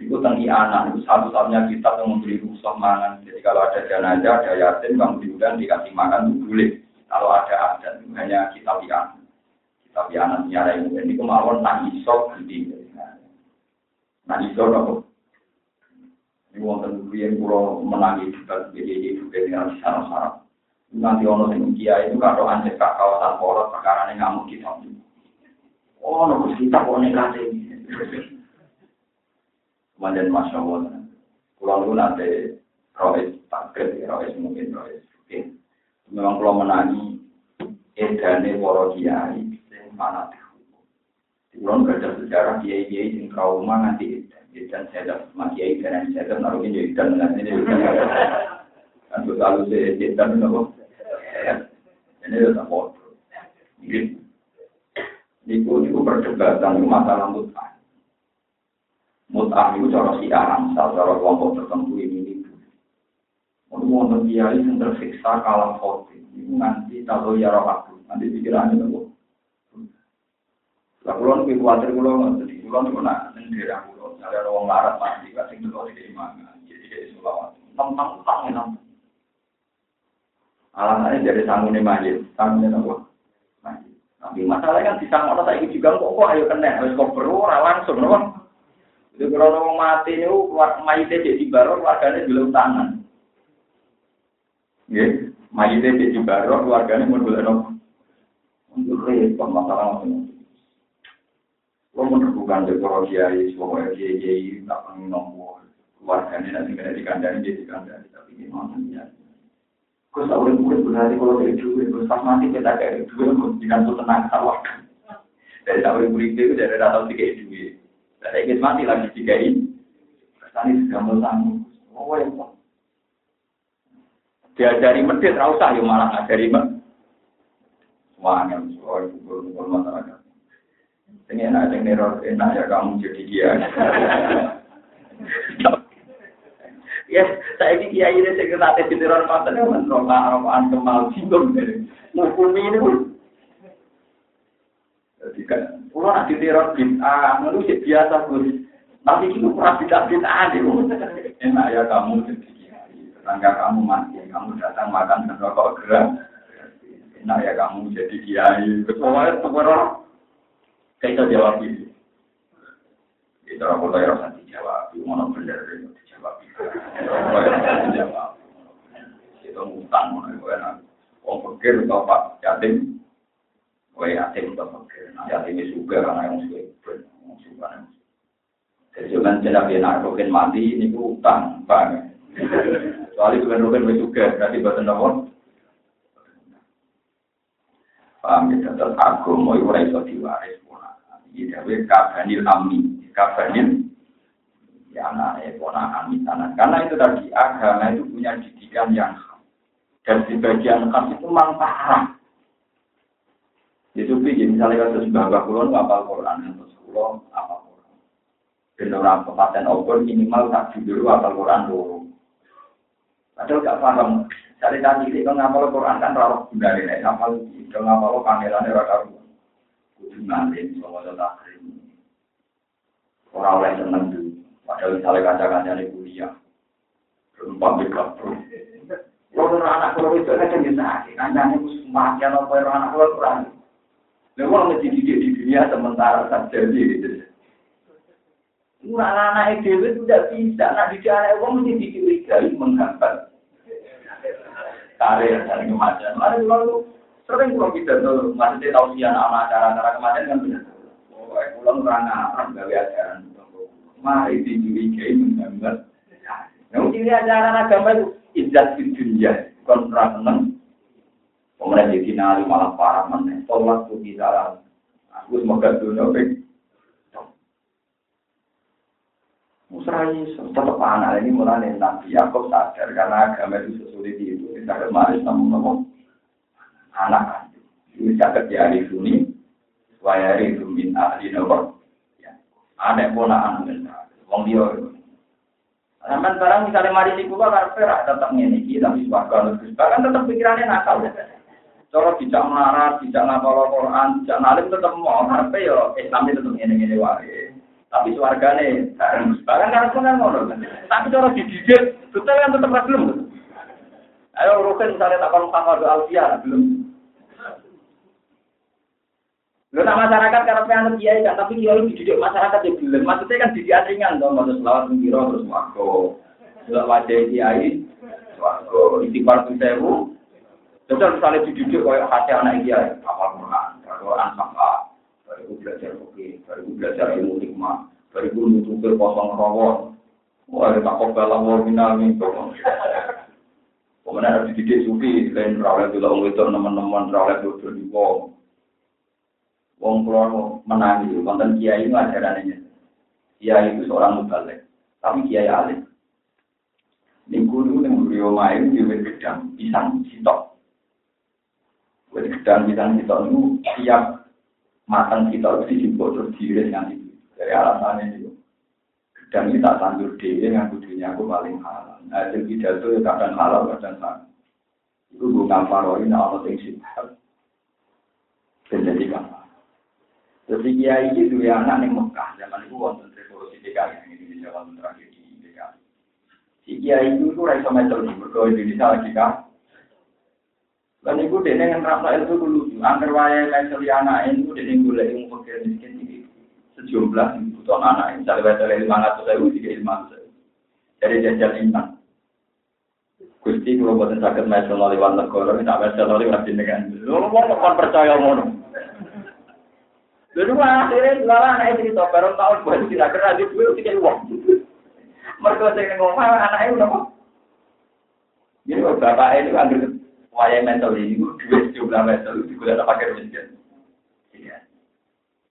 itu tentang anak, itu satu-satunya kitab yang memberi rusuh mangan. Jadi kalau ada jenazah, ada yatim, kamu diundang dikasih makan itu boleh. Kalau ada adat, hanya kitab yang kitab yang nyara ini. Ini kemauan tak isok gede. Nah, iso nopo. Ini wonten yang pulau menangi juga jadi juga dengan sana sarap. Nanti ono sing kia itu kalau anjek kak kawasan poros perkara ini ngamuk kita. Oh, nunggu kita kok negatif ini. Kemudian Masya Allah, pulang lu nanti rohis takut, rohis mungkin, rohis mungkin. Memang kalau menani, edane waro kiai, yang mana dihukum. Di pulang kerja sejarah, kiai-kiai yang trauma nanti edan. Edan sedap, maki kiai dan yang sedap, naruhin ya edan, nanti ini edan. Kan itu selalu sedap, edan, nunggu. Ini udah tak bodoh. Niku niku perdebatan masalah mutah. Mutah itu cara si aram cara kelompok tertentu ini itu Wonten kiai yang tersiksa kalah foto, itu nanti tahu ya roh nanti pikirannya nopo lah kulon kuwi kuwatir kula ngoten kulon niku nak ning daerah kula ada wong larat mati gak sing delok iki mangan jadi dari sulawat tentang utang enak alasannya dari sangune majid sangune nopo majid tapi masalahnya kan disang orang saya juga kok kok ayo kena harus kok perlu langsung nopo itu kalau mati niku keluar mayite jadi baru keluarganya belum tangan Nggih, mayite jadi baru keluarganya mau nopo untuk repot masalah ngono Lo menemukan dekor kiai, semua kiai kiai tak pengen nomor keluarganya nanti kena dikandani jadi dikandani tapi gimana ya? Kau tahu mungkin berarti kalau dari dulu, terus pas mati kita kayak dulu, jangan tuh tenang sawah. Dari tahu yang itu dari datang tiga dua. Dari ingin mati lagi tiga ini. Sudah mau Oh ya, diajari medit, rasa ya malah ngajari. Semuanya, soal masyarakat. Ini enak, yang enak ya kamu jadi dia. ya, saya ini kiai ini saya kena tes neror pasal yang menroka arokaan kemal singgung dari ngukumi ini pun. Jadi kan, pulau nanti neror bintang, lalu biasa pun. Tapi itu pernah bintang-bintang Enak ya kamu jadi kiai. Tetangga kamu mati, kamu datang makan dan rokok gerak. Enak ya kamu jadi kiai. Kecuali itu kita jawab itu. Itu orang kota yang harus dijawab. Mana benar Dijawab. Itu ngutang. Wong pikir atau yatim. Wah yatim atau pikir. Nah yatim itu juga karena yang suka Yang suka Jadi jangan tidak enak rokin mati ini utang, bang. Soalnya bukan rokin juga, berarti buatan nomor. Paham ya, tetap agama itu iso diwaris. Dawe kabanil amni, kabanil ya anak ponakan misalnya. Karena itu tadi agama itu punya didikan yang khas. Dan di bagian khas itu memang parah. Itu begini, misalnya kalau sebagai kulon apa Quran, terus kulon apa Quran. Dan orang kepaten obor minimal tak dulu apa Quran dulu. Padahal gak paham. Cari tadi ini kalau ngapal Quran kan rawat bunda ini, ngapal, kalau ngapal kameranya rata kudu ngalim sama takrim. Orang oleh seneng dulu. Padahal misalnya kaca-kaca ini kuliah. Berempat mereka bro. Kalau anak kalau itu kan jadi sakit. Kancanya mati atau kalau anak kalau kurang. Lalu orang mesti dididik di dunia sementara saja gitu. Anak-anak itu tidak bisa. Nah, di anak orang mesti dididik menggambar. Karir dan kematian. Lalu Sering kalau kita tuh masih tahu sih anak acara-acara kemarin kan benar. Oh, pulang orang Arab gawe ajaran. Mari dicurigai menggambar. Nah, ciri ajaran agama itu izzat di dunia, bukan perang seneng. Kemudian jadi nari malah parah mana. Sholat tuh di dalam. Aku semoga dunia baik. Musrai tetap anak ini mulai Nabi Yakob sadar karena agama itu sesulit itu. Kita kemarin namun anak kandung. Ini catat di ahli suni, wayari min ahli nomor. Ya. Ada pola anak Wong dia. Sampai sekarang misalnya mari di kuba karena tetap ngene tapi suarga terus bahkan tetap pikirannya nakal. Kalau tidak melarat, tidak ngapal Quran, tidak nalim tetap mau karpe yo Islam itu tetap ngene ngene wae. Tapi suargane bahkan karena pun ngono. Tapi cara dididik betul yang tetap belum. Ayo rukun misalnya tak kalau sama doa belum Lho nak masyarakat karena pengen kiai kan, tapi kiai dididik masyarakat yang belum. Maksudnya kan dididik ringan dong, maksud selawat mengira terus wako. Sudah wajah kiai, wako. Istighfar tuh sewu. Terus misalnya dididik kayak hati anak kiai, apa Quran, Quran sama. Baru belajar oke, baru belajar ilmu hikmah, baru nutup kosong rawon. Wah, tak kok dalam wabina itu. Kemudian ada dididik sufi, lain rawat itu lah, itu teman-teman rawat itu. Wong kulo menangi, konten kiai itu ajarannya. Kiai itu seorang mubalik, tapi kiai alim. Ning guru ning guru main di gedang pisang sitok. Wes gedang pisang sitok itu tiap matang sitok dijemput terus diiris nganti dari alasannya itu. Gedang ini tak tandur dhewe yang kudunya aku paling halal. Nah, hasil pidato ya kadang halal kadang haram. Itu gue ngamparoin Allah yang sifat. Dan jadi? Jadi kiai itu ya anak ning Mekah zaman itu wonten revolusi DKI ini Indonesia wonten tragedi DKI. Si kiai itu itu raiso meter di mergo Indonesia lagi kan. Dan itu dia yang rasa itu dulu, angker waya meter anak itu dia yang boleh yang fakir miskin ini sejumlah kebutuhan anak misalnya waya lima ratus ribu tiga lima ratus dari jajal iman. Gusti kalau buatan sakit meter lewat negara, tidak meter lewat jenengan. Lu mau percaya ngono? Lalu akhirnya malah anak itu cerita baru tahun buat tidak kena di dulu tiga uang. Mereka saya ngomong anak itu apa? Jadi bapak ini kan waya mental ini dua jumlah mental itu juga ada pakai miskin. Iya.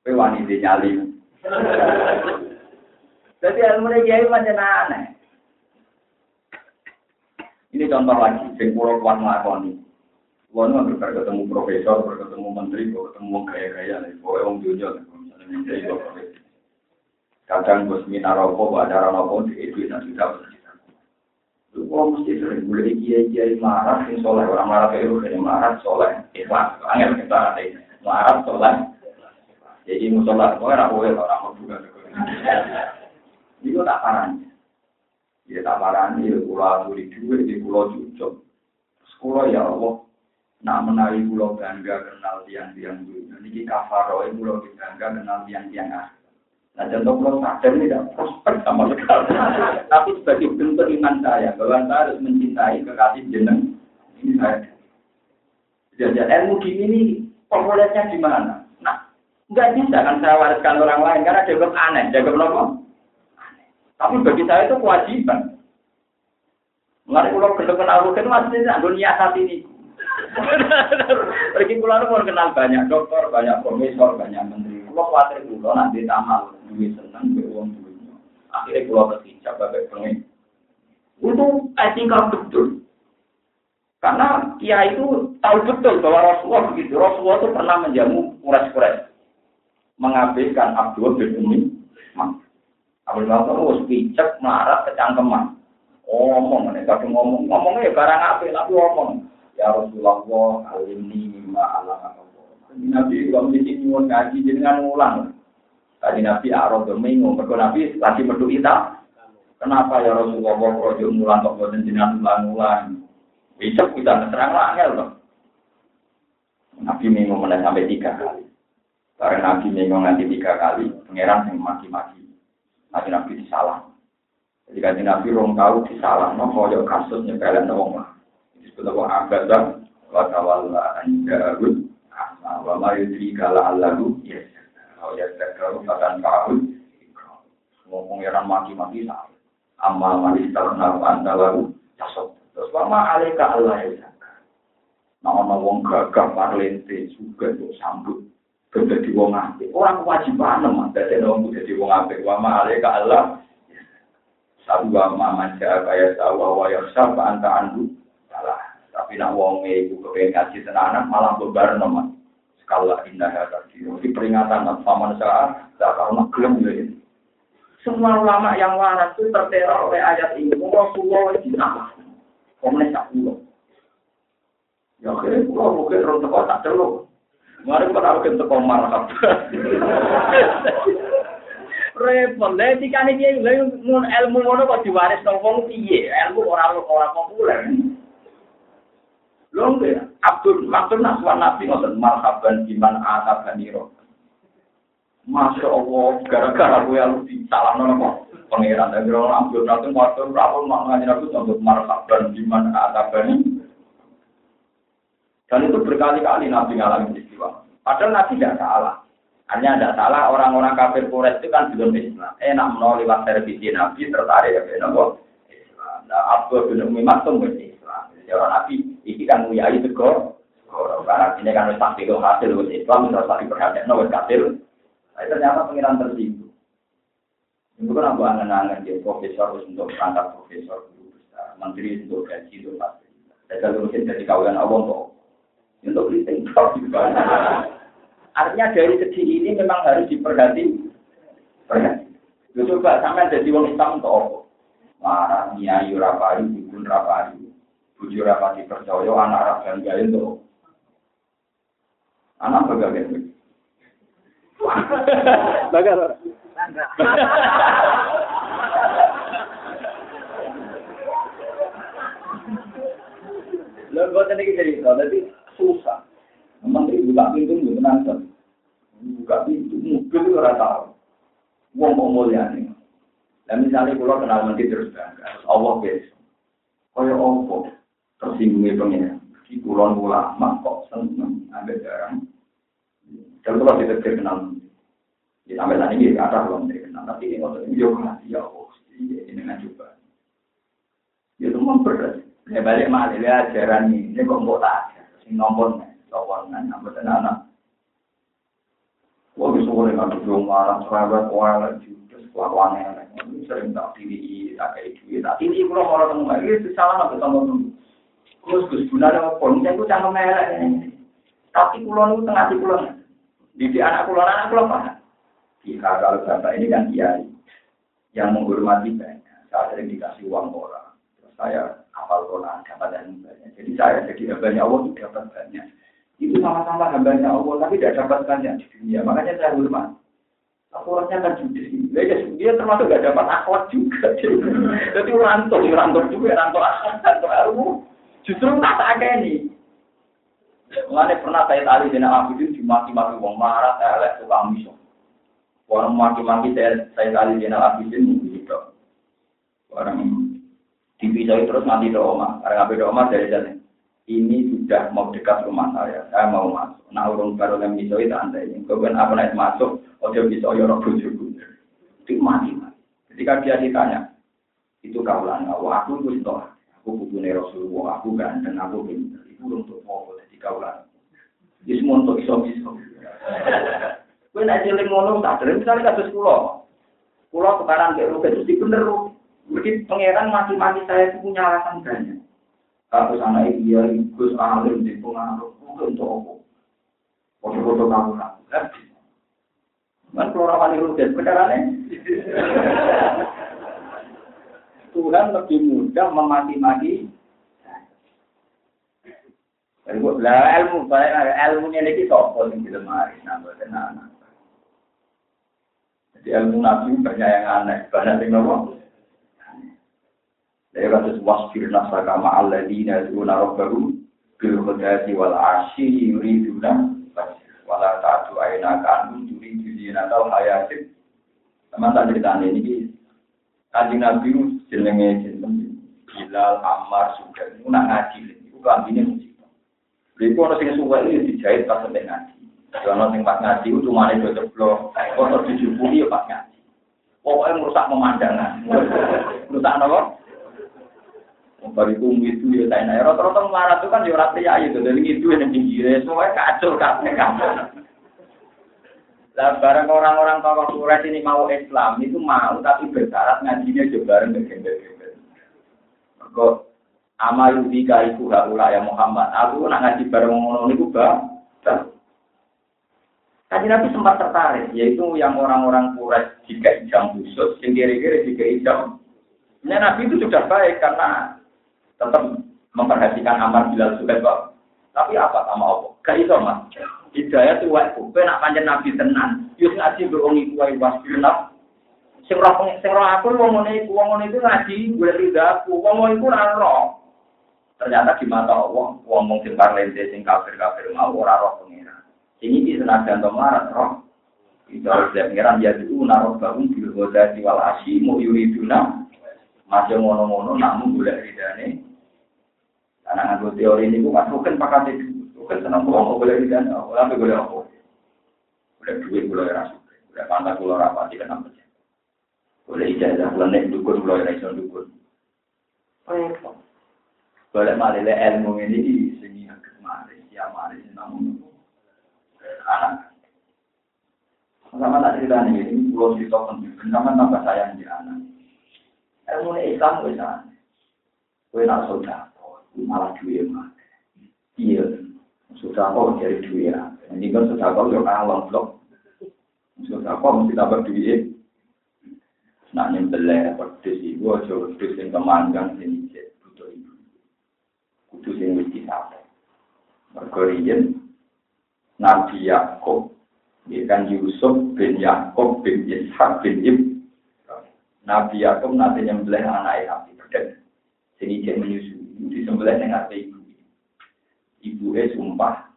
Tapi wanita nyali. Jadi ilmu ini kiai macam aneh. Ini contoh lagi, sing pulau kuat ngelakoni. Wong nggak berkata ketemu profesor, berketemu menteri, ketemu gaya-gaya nih, pokoknya wong dunia misalnya menteri kok. Kadang bos seminar apa, acara apa, di itu nanti bercerita. Lu kok mesti sering boleh kiai kiai marah, sing soleh orang marah kayak lu marah soleh, ikhlas, angin kita ada ini, marah soleh. Jadi musola, orang boleh orang mau juga. Itu tak parahnya. Ya tak parahnya, ya pulau di duit, di pulau cucuk. Sekolah ya Allah, Nak menawi pulau bangga kenal tiang-tiang dunia. Niki kafaro pulau bangga kenal tiang-tiang ah. Nah contoh pulau sadar tidak prospek sama sekali. Tapi sebagai bentuk iman saya bahwa saya harus mencintai kekasih jeneng ini saya. Jadi ilmu gini ini populernya di mana? Nah, nggak bisa kan saya wariskan orang lain karena dianggap aneh, dianggap? Aneh. Tapi bagi saya itu kewajiban. Mengenai pulau kedua kenal itu masih dunia saat ini. Pergi pulau mau kenal banyak dokter, banyak profesor, banyak menteri. Pulau khawatir pulau nanti tamal, duit senang, beruang duitnya. Akhirnya pulau terhijab, bagai pengen. Itu etika betul. Karena Kia itu tahu betul bahwa Rasulullah begitu. Rasulullah itu pernah menjamu kuras-kuras. Mengabaikan Abdul bin Umi. Abdul bin Umi pijak, melarat, kecangkeman. Ngomong, mereka ngomong. Ngomongnya ya barang apa, tapi ngomong. Ya Rasulullah, alimni mimma alam Nabi kalau mesti nyuwun ngaji dengan ulang. Tadi Nabi Arab domingo, mereka Nabi lagi metu kita. Kenapa ya Rasulullah kalau mulang kok boten jenengan ulang-ulang? Bisa kita terang angel loh. Nabi minggu mulai sampai tiga kali. Karena Nabi minggu nanti tiga kali, pangeran yang maki-maki. Nabi Nabi disalah. Jadi Nabi rong tahu disalah, no koyo kasus nyepelin wong lah disebut apa abadah wa tawalla anjarud wa ma kala allahu ya kalau ya zakaru fakan ka'ud ngomong yang maki-maki nah amma manis tarna anta lalu jasad terus ma alika allah ya Nah, ana wong gagah parlente juga untuk sambut dadi wong apik. Ora kewajiban mah dadi wong dadi wong apik. Wa ma Allah. Sabu wa ma maja kaya sawa wa yasab anta salah. Tapi nak wong ibu kepengen ngaji tenanan malah bebar nomor. Skala indah ya tadi. Di peringatan paman saat tak karena gelem ya. Semua ulama yang waras itu terteror oleh ayat ini. Rasulullah itu apa? Komen tak pulau. Ya akhirnya pulau mungkin orang teko tak celuk. Mari kita harus teko marah. repot. Lah dikane iki ilmu ngono kok diwaris nang wong piye? Ilmu ora ora populer. Lho Abdul Abdul Naswan Nabi ngoten marhaban iman ata baniro. Masya Allah, gara-gara gue yang salah nono pangeran dan orang ambil nanti waktu berapa maknanya aku untuk marhaban di mana atabani. Dan itu berkali-kali Nabi ngalamin peristiwa. Padahal Nabi tidak salah. Hanya tidak salah orang-orang kafir Quraisy itu kan belum Islam. Enak menolak lewat televisi Nabi tertarik ya Nabi. Nah, Abu bin Umi Maktum Islam. Orang Nabi ini kan nguyai. Karena ini kan hasil Islam, perhatian, harus hasil. Tapi ternyata pengiran. Itu kan aku angen-angen dia profesor untuk perangkat profesor menteri untuk gaji itu pasti. Dan kalau mungkin jadi kawalan Allah untuk untuk Artinya dari segi ini memang harus diperhati. Perhati. Coba sampai jadi wong Islam untuk apa? Bujur rapati percaya, anak rakyat gaya untuk anak bagaimana? Bagaimana? Lalu buat ini cerita, jadi susah. Menteri buka pintu nggak menantang. Buka pintu, mobil itu rata tahu. Wong mau mulia nih. Dan misalnya kalau kenal menteri terus bangga, Allah besok. Kaya apa? Tersinggungnya pengen. Di pulau ulama kok seneng ambil barang. Kalau kalau kita kenal Ya, sampai saat ini belum terkenal, tapi ini waktu ini juga ya Allah, ini dengan coba. Ya itu memberat. Ya balik malah dia ajaran ini, ini kok mau tak ajar, sing nombor nih, sopan nih, anak. Wah bisa boleh kan cerewet, kualat juga, kelakuannya yang sering tak diri, tak kayak duit, tak ini kalau mau ketemu lagi, itu salah nggak ketemu. Terus gus gunanya apa? Ini aku cangkem ini. Tapi kulon itu tengah di kulon. Di anak kulon, anak kulon paham. Jika kalau bapak ini kan kiai yang menghormati banyak, saya sering dikasih uang orang, terus saya hafal Quran dapat yang banyak. Jadi saya jadi hambanya Allah itu dapat banyak. Itu sama-sama hambanya Allah, tapi tidak dapat banyak di dunia. Makanya saya hormat. Akhwatnya kan judes. Dia, dia termasuk gak dapat akhwat juga. Jadi rantau, rantau juga, rantau akhwat, rantau ilmu. Justru tak tak ini. Mengenai pernah saya tadi dengan Abu itu dimaki-maki wong marah, saya lihat suka misal. Orang maki-maki saya, saya kali di abisin gitu. Orang dipisah terus nanti ke oma. Karena ngapain oma dari sana. Ini sudah mau dekat rumah saya. Saya mau masuk. Nah orang baru yang bisa itu anda ini. Kemudian apa naik masuk. Dia bisa orang bujuku. Itu mati mati. Ketika dia ditanya, itu kaulan Allah. Aku itu itu. Aku butuh Rasulullah. Aku ganteng. Aku pintar. Itu untuk mau jadi kaulan. Ini semua untuk iso-iso. Kowe nek cilik ngono tak dereng misalnya kados kula. Kula tukaran ke rugi itu bener rugi. Mungkin pangeran mati-mati saya itu punya alasan banyak. Kalau sana iya, Gus alim di pengaruh, mungkin untuk apa? Foto-foto kamu lah. Kan keluar wali rugi, beneran Tuhan lebih mudah memati-mati lah ilmu, ilmu ini kita sopo nih di lemari, nambah tenanan. Jadi ilmu nabi banyak yang aneh, banyak yang nopo. Dari kasus wasfir nasaka ma'alladina yaduna rabbahu bil khudati wal asyi yuriduna wala ta'adu aina kanu yuridu zinata hayatin. Teman tak cerita ini, kanjeng nabi jenenge jeneng Bilal Ammar juga, itu nak ngaji, itu kambingnya musibah. Beli pun orang yang suka ini dijahit pas sampai ngaji. Kalau sing pas ngaji itu cuma ada ceblok, kotor dijupuhi ya pas ngaji. Pokoknya merusak pemandangan. Merusak apa? Baru itu itu ya saya nanya. Rata-rata marah itu kan ya orang pria itu. Dari itu yang pinggirnya semua kacau kabeh kacau. Lah barang orang-orang tokoh Quraisy ini mau Islam itu mau tapi bersyarat ngajinya juga bareng bergembel-gembel. Kok amal yudika iku haula ya Muhammad. Aku nak ngaji bareng ngono niku bang. Kaji Nabi sempat tertarik, yaitu yang orang-orang Quraisy jika jam khusus, yang kira-kira jika jam. Nah, Nabi itu sudah baik karena tetap memperhatikan amal Bilal juga kok. Tapi apa sama Allah? Gak iso mas. Hidayah waktu, kue nak panjang Nabi tenan, yus ngaji berongi kue wasbirnaf. Sing roh sing roh aku wong ngene iku wong ngene iku ngaji gue tidak aku wong ngene iku ora roh. Ternyata di mata Allah, wong mung sing parlente sing kafir-kafir mau ora roh pengira. Sing iki senajan to marat roh. Kita lihat pengiran ya itu naruh bangun di kota di walasi mau yuriduna masih ngono-ngono namun boleh ridane. Karena nganggo teori ini bukan bukan pakai itu, bukan senang bohong boleh ridane, tapi boleh apa? Boleh duit boleh rasa, boleh pantas boleh rapati kenapa? Boleh ijazah, boleh nek dukun, boleh rasa dukun. Boleh malah ilmu ini di sini yang kemarin, ya malah namun anak sama tak cerita nih, ini pulau cerita penting. Sama tambah sayang di anak. Ilmu Islam sana. Gue nak saudara, malah duit mah. Iya, sudah kok dari duit ya. Ini kan sudah kok yo kalong blok. Sudah kok mesti dapat duit. Nak nyembelih pedes ibu aja pedes yang kemanggang sini cek butuh ibu. Kudu sing wis disape. Mergo Nabi Yakub Ya kan Yusuf bin Yakub bin Ishak bin Ib. Nabi Yakub nanti nyembelih anak Nabi Berdek. Sini dia menyusui. Disembelih dengan ibu. Ibu eh sumpah.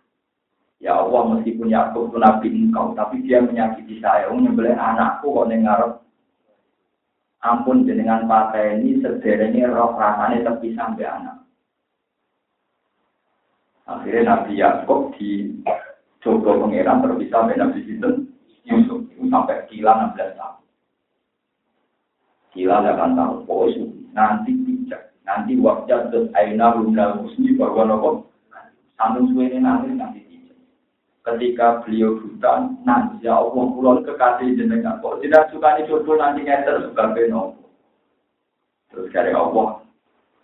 Ya Allah meskipun Yakub itu Nabi engkau. Tapi dia menyakiti saya. Nyembelih anakku kok ngarep. Ampun jenengan pakai ini sederhana roh rasanya tapi sampai anak. Akhirnya Nabi Yakub di Coba pengiran terpisah dengan Nabi Sinten Yusuf itu sampai kila 16 tahun. Kila 8 tahun. Oh, nanti bijak. Nanti waktu terus aina rumna musni bahwa nopo sambung suwe nanti nanti. Ketika beliau buta, nanti ya Allah pulau kekasih jenengan. Kok tidak suka jodoh nanti ngeter sebagai nopo. Terus dari Allah,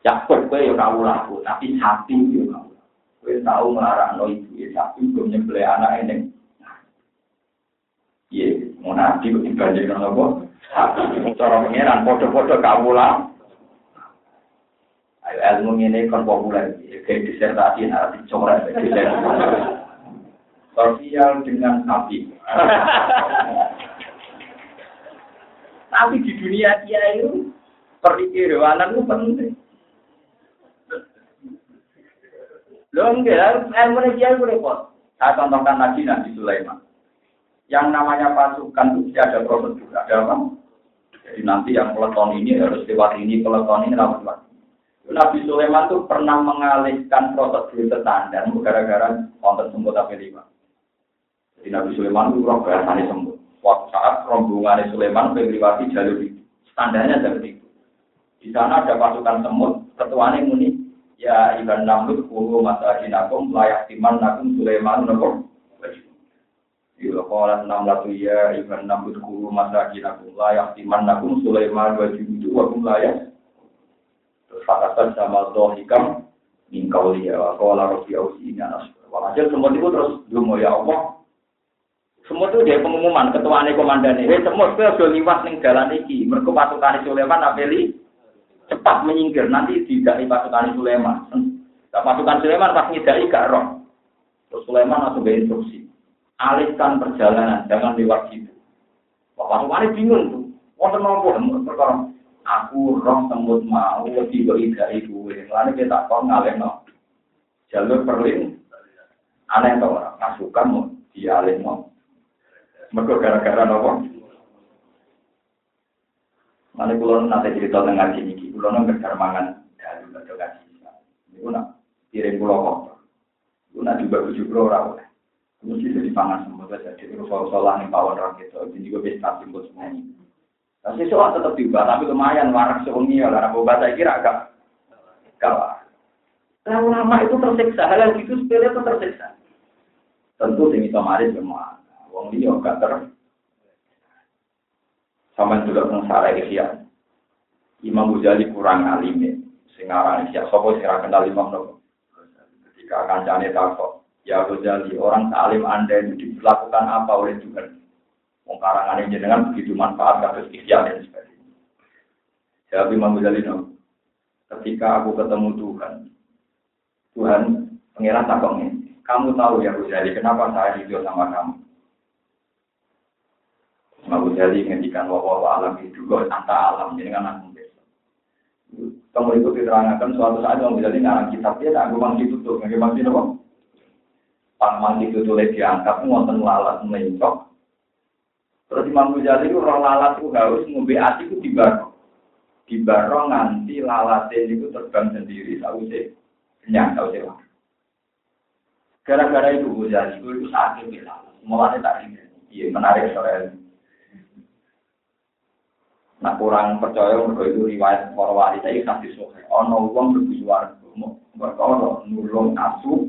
cakep gue ya kau laku, tapi hati ya kau. Gue tahu melarang no ibu ya sapi belum nyembelih anak ini. Iya, mau nabi kok dibandingkan apa? Cara pengiran foto-foto kawula. Ayo ilmu ini kan populer, kayak disertasi nanti coret. Sosial dengan sapi. Tapi di dunia dia itu perikirwanan itu penting. Lo enggak, ilmu dia repot. Saya contohkan lagi Nabi Sulaiman. Yang namanya pasukan itu ada prosedur, ada apa? Jadi nanti yang peleton ini harus lewat ini, peleton ini lewat. Nabi Sulaiman itu pernah mengalihkan prosedur standar gara-gara konten semut tapi lima. Jadi Nabi Sulaiman itu roh bahasanya semut. Waktu saat rombongan Sulaiman melewati jalur itu, standarnya seperti itu. Di sana ada pasukan semut, ketuanya muni, Ya iban namlut kulu masajinakum layak timan nakum Sulaiman nakum. Ila qala namlatu ya iban namlut kulu masajinakum layak timan nakum Sulaiman wa judu wa kum layak. Terus fakatan sama dohikam mingkau liya wa qala rabbi ausini anas. Walhasil semua itu terus dungo ya Allah. Semua itu dia pengumuman ketua komandan ini. Semua itu sudah liwat ning jalan iki. Mereka pasukan Sulaiman apeli cepat menyingkir nanti tidak pasukan Sulaiman. Nah, pasukan Sulaiman pas ngidai gak roh. Terus Sulaiman langsung instruksi. Alihkan perjalanan, jangan lewat situ. Wah, pasukan bingung tuh. Wonten nopo perkara. Aku roh tembut mau tiba ida ibu. Lalu kita kok ngalih no. Jalur perlin. Aneh tau orang. Pasukan mau no. Mereka gara-gara nopo. Mana kulo nanti cerita tentang ngaji ini, kulo nggak mangan dari baca ngaji. Ini kulo kirim kulo kotor. Kulo nanti baru tujuh kulo rawol. Kulo sih jadi pangan semua saja. Jadi soal nih pawon orang gitu. Jadi juga bisa timbul semuanya. Tapi soal tetap tiba, tapi lumayan warak sewengi ya karena bawa saya kira agak kalah. Lalu lama itu tersiksa, hal itu sepele itu tersiksa. Tentu sing iso maris semua. Wong liya gak ter sama juga sengsara Ihya. Imam Ghazali kurang alim ya. Sing aran Ihya sapa sing kenal Imam Nawawi. Ketika kancane takok, ya Ghazali, orang alim Anda itu dilakukan apa oleh Tuhan? Wong karangane jenengan begitu manfaat kados Ihya dan sebagainya. Jawab Imam Ghazali. Ketika aku ketemu Tuhan, Tuhan pengiran takoknya, kamu tahu ya Ghazali, kenapa saya hidup sama kamu? Imam Ghazali ngendikan bahwa alam itu kok anta alam jadi kan aku Kamu itu diterangkan suatu saat Imam Ghazali ngarang kitab dia tak gue itu tuh nggak masih nopo. Pas mangki itu tulis diangkat ngonten lalat mencok. Terus Imam Ghazali itu roh lalat itu harus ngombe ati itu di barong. Di barong lalatnya itu terbang sendiri sausé kenyang sausé Gara-gara itu Ghazali itu sakit ya. Mulanya tak ingat. Iya menarik soal Nah kurang percaya mereka itu riwayat para wali saya kasih sohe. Ono uang berbuju warga, mereka ono nulung asu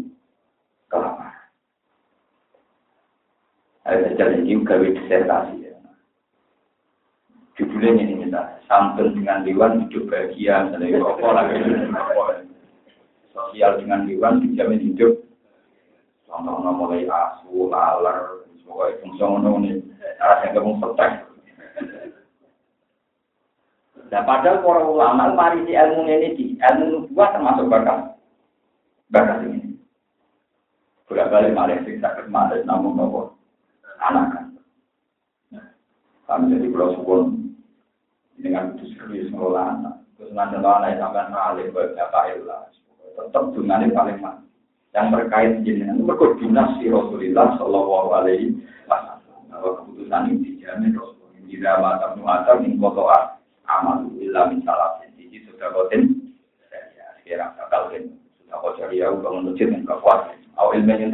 kelapa. Ada jalan ini gawe disertasi ya. Judulnya ini kita santun dengan dewan hidup bahagia, misalnya apa lagi sosial dengan dewan dijamin hidup. Contohnya mulai asu, laler, semuanya fungsi ini, arah yang kamu setek. Nah, padahal para ulama mari si ilmu ini di ilmu nubuah termasuk bakat bakat ini. Bolak balik malah sing sakit malah namun nopo anak kan. Kami jadi pulau sukun dengan itu serius ngelola anak. Terus nanti anak sampai ngalir buat apa ilah. Tetap dengan paling mana. Yang terkait jenengan itu berkoordinasi si Rasulullah Shallallahu Alaihi Wasallam. Bahwa keputusan ini dijamin Rasulullah. Tidak mata muatar ning kotoa amal min salah siji sudah koten. Ya, sekarang bakal sudah kau cari ya udah menuju yang kuat. Awal ilmu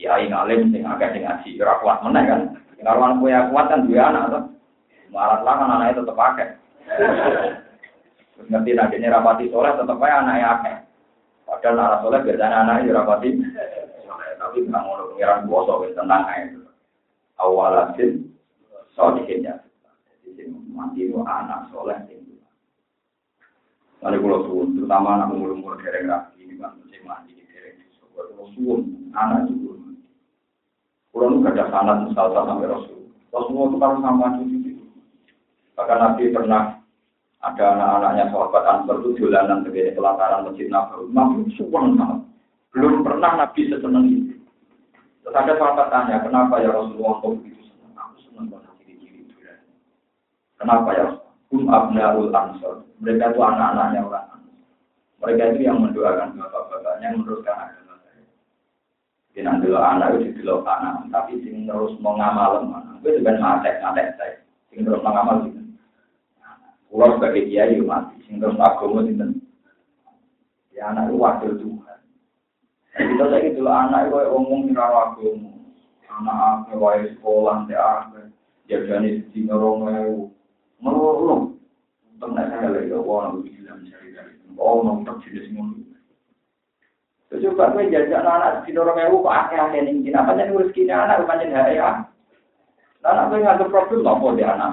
kiai ngalim sing agak sing ngaji ora kuat meneh kan. Karuan kue kuat kan dua anak tuh. Marat lah kan anaknya tetap pakai. Ngerti nantinya rapati soleh tetap aja anaknya akeh. Padahal arah soleh biasanya anaknya rapati. Tapi nggak mau pengiran bosok tenang aja. Awalatin sodikinnya. Jadi mati itu anak soleh. Lalu kalau suwun, terutama anak umur-umur dereng rapi, ini kan mesti mati di dereng. Kalau suwun, anak itu Kalau itu ada sanat misalnya sampai Rasul. Rasulullah itu kan sama cucu. Bahkan Nabi pernah ada anak-anaknya sahabat Ansar itu jalanan sebagai pelataran masjid Nabawi. Nabi suwun banget. Belum pernah Nabi sesenang itu. Terus ada sahabat tanya, kenapa ya Rasulullah kok begitu senang? Aku senang banget ciri-ciri itu. Kenapa ya? Hum abnaul. Mereka itu anak-anaknya orang Mereka itu yang mendoakan bapak-bapaknya, meneruskan agama Jadi nanti anak itu dulu anak, tapi sing terus mau ngamal mana? Gue juga ngatek ngatek saya. Sing terus mau ngamal gitu. Pulau sebagai kiai mati, sing terus agama gitu. Ya anak itu wakil Tuhan. Kita saya gitu anak itu ngomong kira agama. Anak apa, wae sekolah, dia apa, dia jadi di ngorong Menurut untuk nak saya lagi, wah nabi bilang cari dari oh nonton jenis ngono. Coba gue jajak anak di dorong ewu kok akeh-akeh ning kene apa rezeki anak pancen ya. Anak gue nggak problem apa dia anak.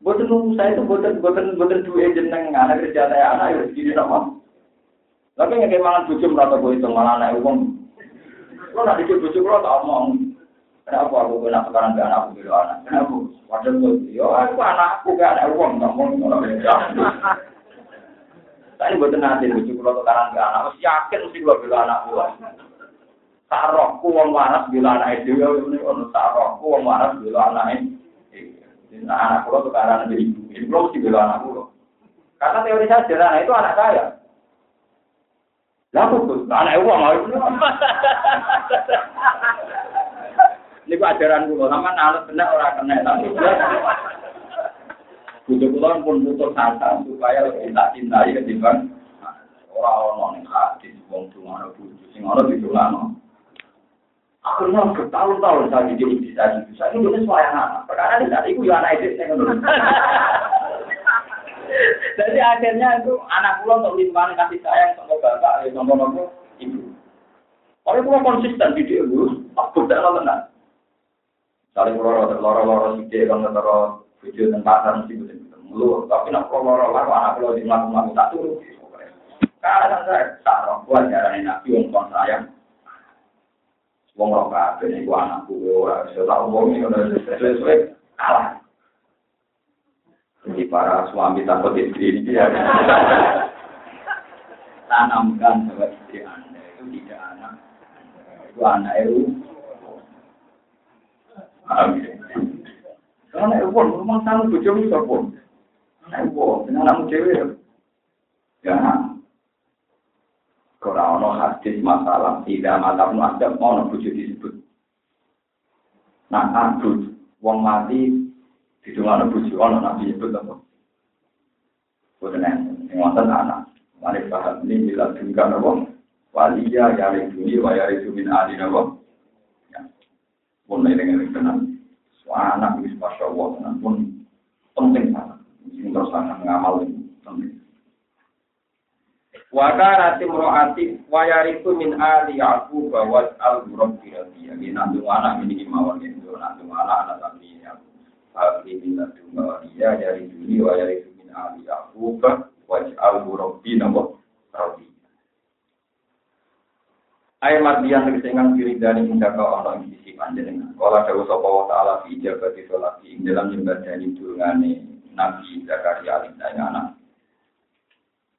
Boten saya itu boten boten boten duwe jeneng anak kerja saya anak rezeki sama. Tapi nggak malah bojo merata gue itu malah anak uang. Lo nak dikit bojo lo omong. Kenapa aku kena sekarang gak anakku gitu anak? Kenapa? Padahal gue, yo aku anakku gak ada uang, beda. Saya buat nanti lucu kalau sekarang gak anak, mesti yakin mesti gue bilang anak gue. Sarokku wong waras bila anak itu, ya ini ono sarokku wong waras bila anak itu. Nah, anak kulo sekarang jadi ibu, ini kulo mesti bila anak kulo. Karena teori saya sederhana itu anak saya. Lah kok anak uang itu. Ini ajaran kulo, sama nalar benar orang kena tapi Butuh kulo pun butuh asa supaya lebih tak cintai ketimbang orang-orang yang hadis, wong ada butuh, sing orang di no. Akhirnya bertahun-tahun saya jadi iblis tadi, saya ini benar suara anak, perkara tadi itu ya anak iblis yang Jadi akhirnya itu anak pulau untuk limpahan kasih sayang sama bapak, sama nopo ibu. Kalau pulau konsisten di dia, aku tidak tenang. Saling loro loro loro sih kalau loro video tentang pasar mesti betul betul Tapi nak loro loro anak kalau di melakukan melakukan satu. Karena saya tak buat jalan nabi untuk sayang. Wong roh kabeh niku anakku ora bisa tak omong iki ora sesuai kalah. Jadi para suami takut istri ini ya. Tanamkan bahwa istri Anda itu tidak anak. Itu anak itu Karena ibu, memang sama bujuk itu pun. Ibu, dengan kamu cewek. Ya, kalau ono hadis masalah tidak mata pun ada mau bujuk disebut. Nah, abud wong mati di dungane bojo ana nabi itu apa? Boten enten, wonten anak. Malik bahas ini bila dungkan apa? Waliya yari duni wa yari dumin adi apa? Ya. Ini dengan kenal. Anak ini masya Allah, pun penting banget. Ini terus akan ngamal ini penting. Waka rati mroati wayariku min ali aku bawa al buruk dirati ya ini nanti anak ini mawon itu nanti anak anak tapi ya min nanti dia dari dulu wayariku min ali aku bawa al buruk di Ayat mardian tegese ingkang diri dari hingga kau ana ing sisi panjenengan. Kala dawuh sapa wa taala fi ijabati sholati ing dalam nyembadani durungane Nabi Zakaria alaihi anak.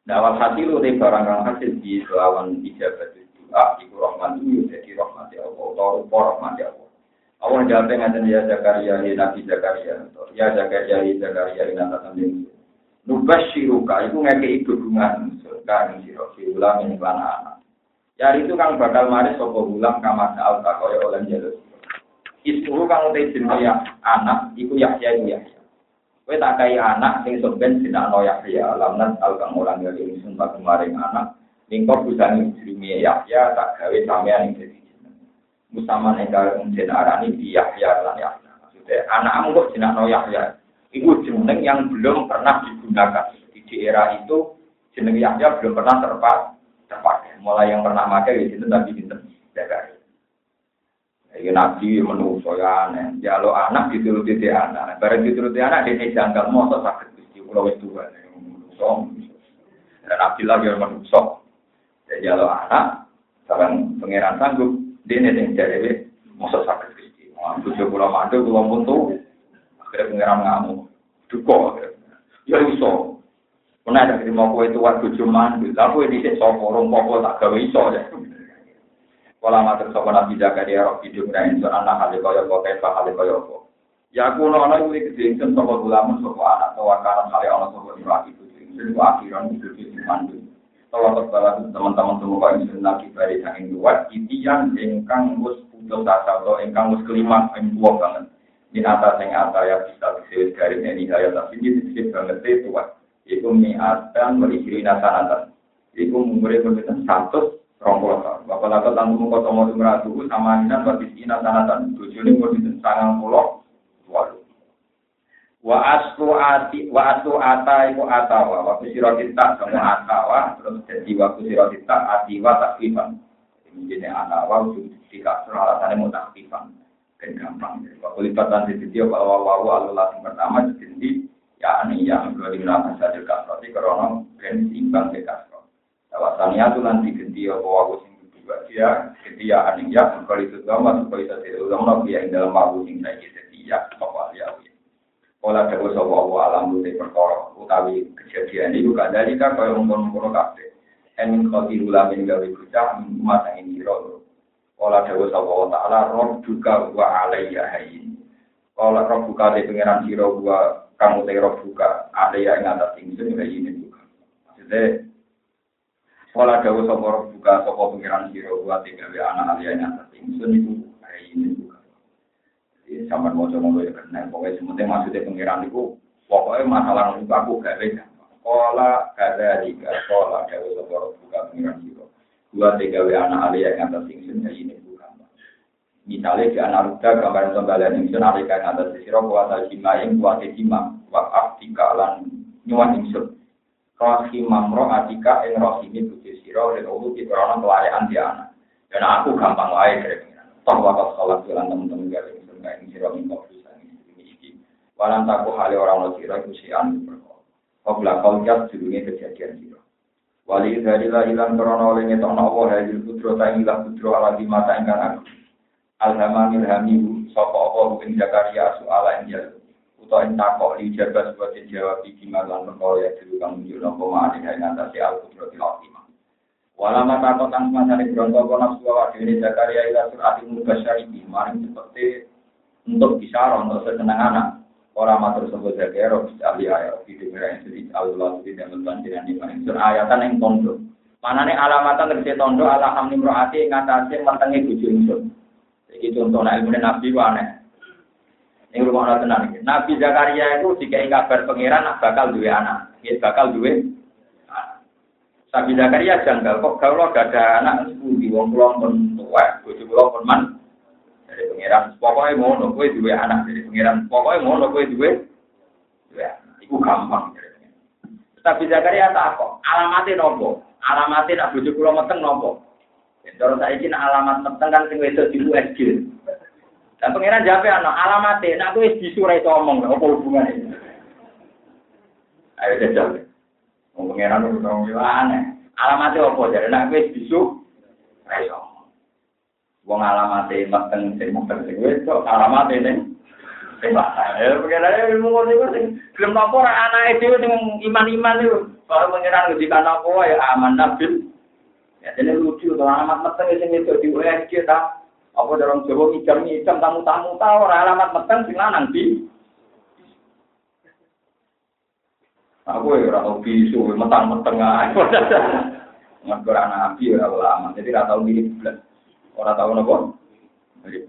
Dawal hati lu deh barang hasil di lawan ijabat doa iku rahmat itu jadi rahmat ya Allah atau rupa rahmat ya Allah. Allah jawab dengan ya Zakaria ya Nabi Zakaria ya Zakaria ya Zakaria ini nata tanding. Nubas shiruka itu ngeke ibu bunga surga ing lan anak. Yari itu kang bakal mari sopo ulang kamar saal takoy oleh jalur. Isu kang utai ya anak iku Yahya iku Yahya. Kowe tak kai anak sing soben sinakno Yahya, lamnan al kang ora ngene ingsun tak kemaring anak. Ningko busani jenenge Yahya tak gawe sampean ing dadi jeneng. Musaman enggal jeneng arani di Yahya lan Yahya. Maksudnya anakmu kok sinakno Yahya. Iku jeneng yang belum pernah digunakan. Di era itu jeneng Yahya belum pernah terpakai. Terpakai. Mulai yang pernah pakai di situ Nabi Binten Zakaria. Iki nabi menungso ya aneh. Ya lo anak dituruti dia anak. Bareng dituruti anak dia janggal motor sakit gusti pulau itu kan. Menungso. Dan Abdillah ya menungso. Jadi ya lo anak sekarang pangeran sanggup dia nih yang jadi motor sakit gusti. Tujuh pulau mandu pulau buntu. Akhirnya pangeran ngamuk. Duko. Ya iso. Mana ada mau kue tua tujuh mandu. Lalu ini sih soporong pokok tak gawe iso ya. Kala matur sapa Nabi Zakaria roh hidup ra insun anak hale kaya apa kae hale kaya apa. Ya kuno ana kuwi gede ingsun sapa ulama sapa anak tawa karan hale ana sapa ira itu ingsun ku akhiran hidup iki mandu. Tawa terbala teman-teman semua kaya ingsun lagi bari saking luar itian ingkang wis putus asa atau ingkang wis kelima ing tuwa banget. Min atas yang atas ya bisa disebut dari ini kaya tapi ini disebut banget itu Iku mi adan merihiri nasanatan. Iku umurnya berbeda satu rongkol bapak lata tanggung muka tomo sama ina berarti ina tujuh ini mau sangang pulau walu wa aslu ati wa aslu ata iku atawa. Waktu siro kita semua atawa terus jadi waktu siro kita atiwa takfifan. Ini atawa jika surah alasannya mau takfifan. Dan gampang. Waktu lipatan di video kalau wawu alulah pertama jadi ya ini yang kedua digunakan saja kasroti karena ben imbang ke kasroti Tawasania itu nanti ganti apa aku sing kedua dia setia aning ya kalau itu lama supaya bisa tidak ulang lagi yang dalam aku sing saya setia apa ya Ola dawa sapa wa alam lute perkara utawi kejadian dari kan kaya mungkon-mungkon kabeh. Emin khoti ulamin gawe bocah mata ini ro. Ola dawa sapa wa taala roh duka wa alayya hayyin. Ola roh buka de pangeran sira wa kamu te roh buka alayya ing atas ingsun hayyin buka. Maksudnya Kala dawa sapa buka sapa pengiran sira wa tiga anak aliyane atas ingsun iku hari ini buka. Jadi sampean maca ngono ya kena pokoke sementing maksudnya pengiran iku pokoke masalah buka aku gak beda. Kala kada diga kala dawa sapa buka pengiran sira. Wa tiga anak aliyane atas ingsun hari ini. Misalnya di anak ruda gambaran tembalian ingsun alika yang atas sira kuasa yang kuasa jima wa aftika lan nyuwun ingsun. Rohim mamro atika ing rohimi buji siro dan ulu di korona kelayaan dia anak. Dan aku gampang wae dari pengiran. Toh wakil sholat jalan teman-teman gak ada yang ing siro mingkau bisa ini iki. Walan taku hali orang lo siro anu berkol. Kobla kol jas judulnya kejadian siro. Wali dari lah ilang korona oleh ngetokno Allah hajil putro ta ilah putro ala di mata ingkang aku. Alhamamil hamihu sopo Allah ing Zakaria suala ing jalur utawa ing takok li jabat sebagai jawab iki malan perkara ya dulu kang muncul napa mari ing ngatasi al-qudrat al-azimah. Walama takok kang masane bronto apa nafsu wa dhewe Zakaria ila surati mubasyari mari seperti untuk bisa untuk sesenang anak. Orang matur sebut Zakaria ahli ayat video merah sedih Allah tidak membantiran di mana sur ayatan yang tondo. Manane alamatan tegese tondo ala hamni mroati ngatasi mentengi bojo. Iki contoh ilmu nabi ku aneh. Ini rumah tenan Nabi Zakaria itu jika kabar pangeran bakal duwe anak, ya bakal duwe Nabi Zakaria janggal kok kalau gak ada anak sepundi wong kula pun tua, bojo kula pun man dari pangeran. Pokoknya ngono kowe duwe anak dari pangeran. Pokoknya ngono kowe duwe duwe Iku gampang. Tapi Zakaria tak kok alamatnya nopo? Alamatnya nak bojo kula meteng nopo? Kalau saya izin alamat meteng kan sing wedok di USG. Dan pengiran jawab ana alamate, nek kowe disurai omong apa hubungane. Ayo jajal. Wong pengiran wong yo aneh. Alamate apa jare nek kowe disu ayo. Wong alamate meteng sing meteng sing wedok alamate ning Ya, pengiran ilmu ngono iku sing gelem napa ora anake dhewe sing iman-iman iku. Kalau pengiran ngendikan apa ya aman nabil. Ya, jadi lucu, kalau alamat meteng sing itu di USG tak apa dalam Jawa ngidam ngidam tamu-tamu tahu orang alamat meteng sing lanang di. Aku ya ora tau bisu metang-meteng ae. Nggak ora nabi ora ulama. Jadi ora tau mirip blas. Ora tau? Mirip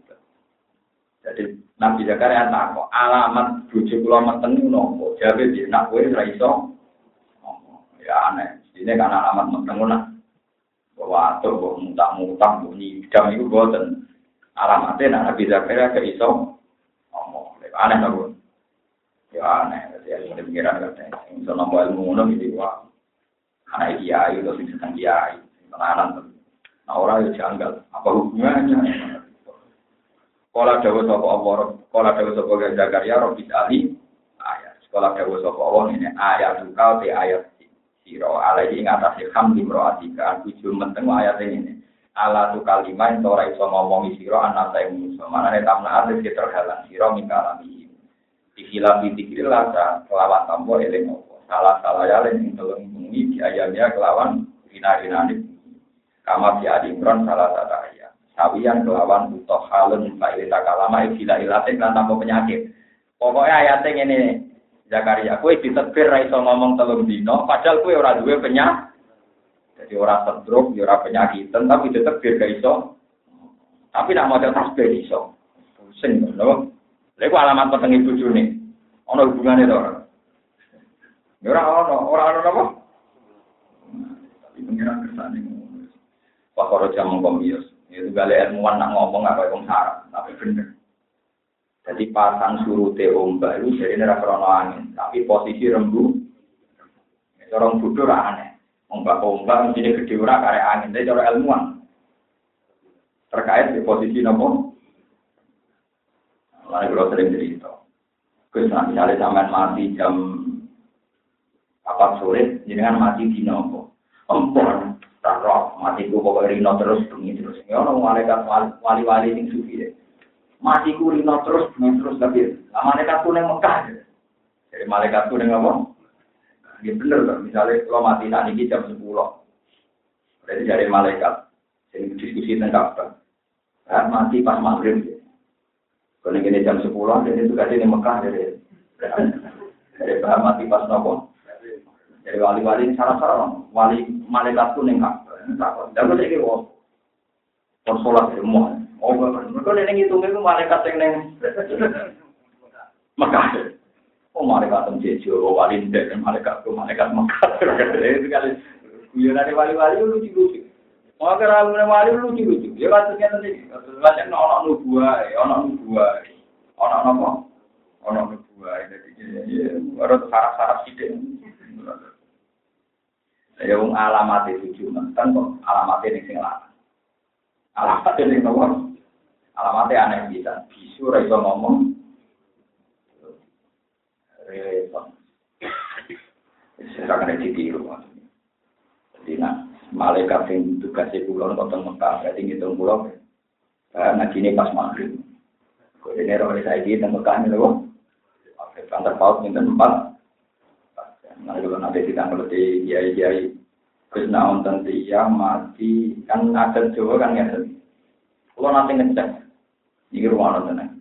Jadi Nabi Zakaria kok alamat bojo kula meteng nopo? Jawabe piye? Nak kowe ora iso. Ya aneh. Ini kan alamat meteng ngono. Bahwa atau kok mutak-mutak bunyi jam itu boten. Alamatnya nak Nabi Zakaria ke iso ngomong. Aneh aku ya aneh ya ini pikiran katanya iso nopo ilmu ngono gitu wah anak kiai itu sing sedang kiai. Tenanan nah orang itu janggal. Apa hubungannya Sekolah dawa sopo Allah, sekolah dawa sopo Zakaria, Robi Ali, ayat. Sekolah dawa sopo Allah ini ayat. Tukau di ayat siro alaihi ngatasi hamdi mro'atika, tujuh menteng ayat ini. Ala tu kalimah yang ora iso ngomongi sira ana ta ing manusa manane tamna ate terhalang. Sira mikalami dikila dikil lasa kelawan tambo eling opo salah salah ya ing telung bengi di ayamnya kelawan rina-rinane kama di adimron salah satu ayat sawiyan kelawan utoh halun failita kalama ikilah ilatik lan tanpa penyakit. Pokoknya ayatnya ini Zakaria, kue ditebir ra iso ngomong telung dino, padahal kue ora duwe penyakit. Jadi orang stroke, ya orang penyakitan, tapi biar gak iso. Tapi nak mau tasbih iso. Pusing, loh. Lalu alamat peteng ibu juni. Ono hubungannya tuh orang. Ya orang ono, orang ono apa? Tapi pengiran kesan ini. Pak Koro jam kombios. Itu balik ilmuwan nak ngomong apa yang sarap, tapi bener. Jadi pasang surute ombak itu jadi neraka angin, tapi posisi rembu. Orang bodoh aneh. Ombak-ombak mesti gede ora karek angin, tapi cara ilmuwan. Terkait di posisi nopo. Lalu kalau sering cerita. Terus misalnya sampai mati jam apa sore, dengan mati di nopo. Empon, taruh mati ku pokoknya rino terus bunyi terus. Ya orang malaikat wali-wali yang sufi deh. Mati ku rino terus terus tapi malaikat ku neng Mekah. Jadi malaikat ku neng apa? Ya bener kan, misalnya kalau mati saat ini jam 10. Berarti dari malaikat. Jadi diskusi tentang apa. Ya, mati pas maghrib. Kalau ini jam 10, jadi itu kasih di Mekah. Dari, dari bahan mati pas nopo. Dari wali-wali sarang-sarang. Wali malaikat pun yang Takut. Dan saya kira, semua. Oh, mereka ini ngitungnya itu malaikat yang neng. Mekah. Oh malaikat temjejo, oh wali ndek, malaikat tuh malaikat mekar. Itu kali guyonan wali-wali lucu-lucu. Mau kira wali lucu-lucu. Ya kasusnya nanti, kasus banyak ono nubuah, ono nubuah, ono apa? Ono nubuah. Jadi harus saraf-saraf sidik. Ya wong alamat itu cuma kan kok alamat ini sing lanang. Alamat ini nomor. Alamatnya aneh bisa. Bisu raiso ngomong, repot. Saya akan ditiru. Jadi nah, malaikat yang tugasnya pulau nonton Mekah, berarti ngitung pulau. Nah, ini pas maghrib. Kode ini roh saya di Mekah ini loh. Kantor paut minta tempat. Nah, kalau nanti kita ngerti kiai-kiai, terus naon tentu ya mati kan ada Jawa kan ya. Kalau nanti ngecek, ini rumah nonton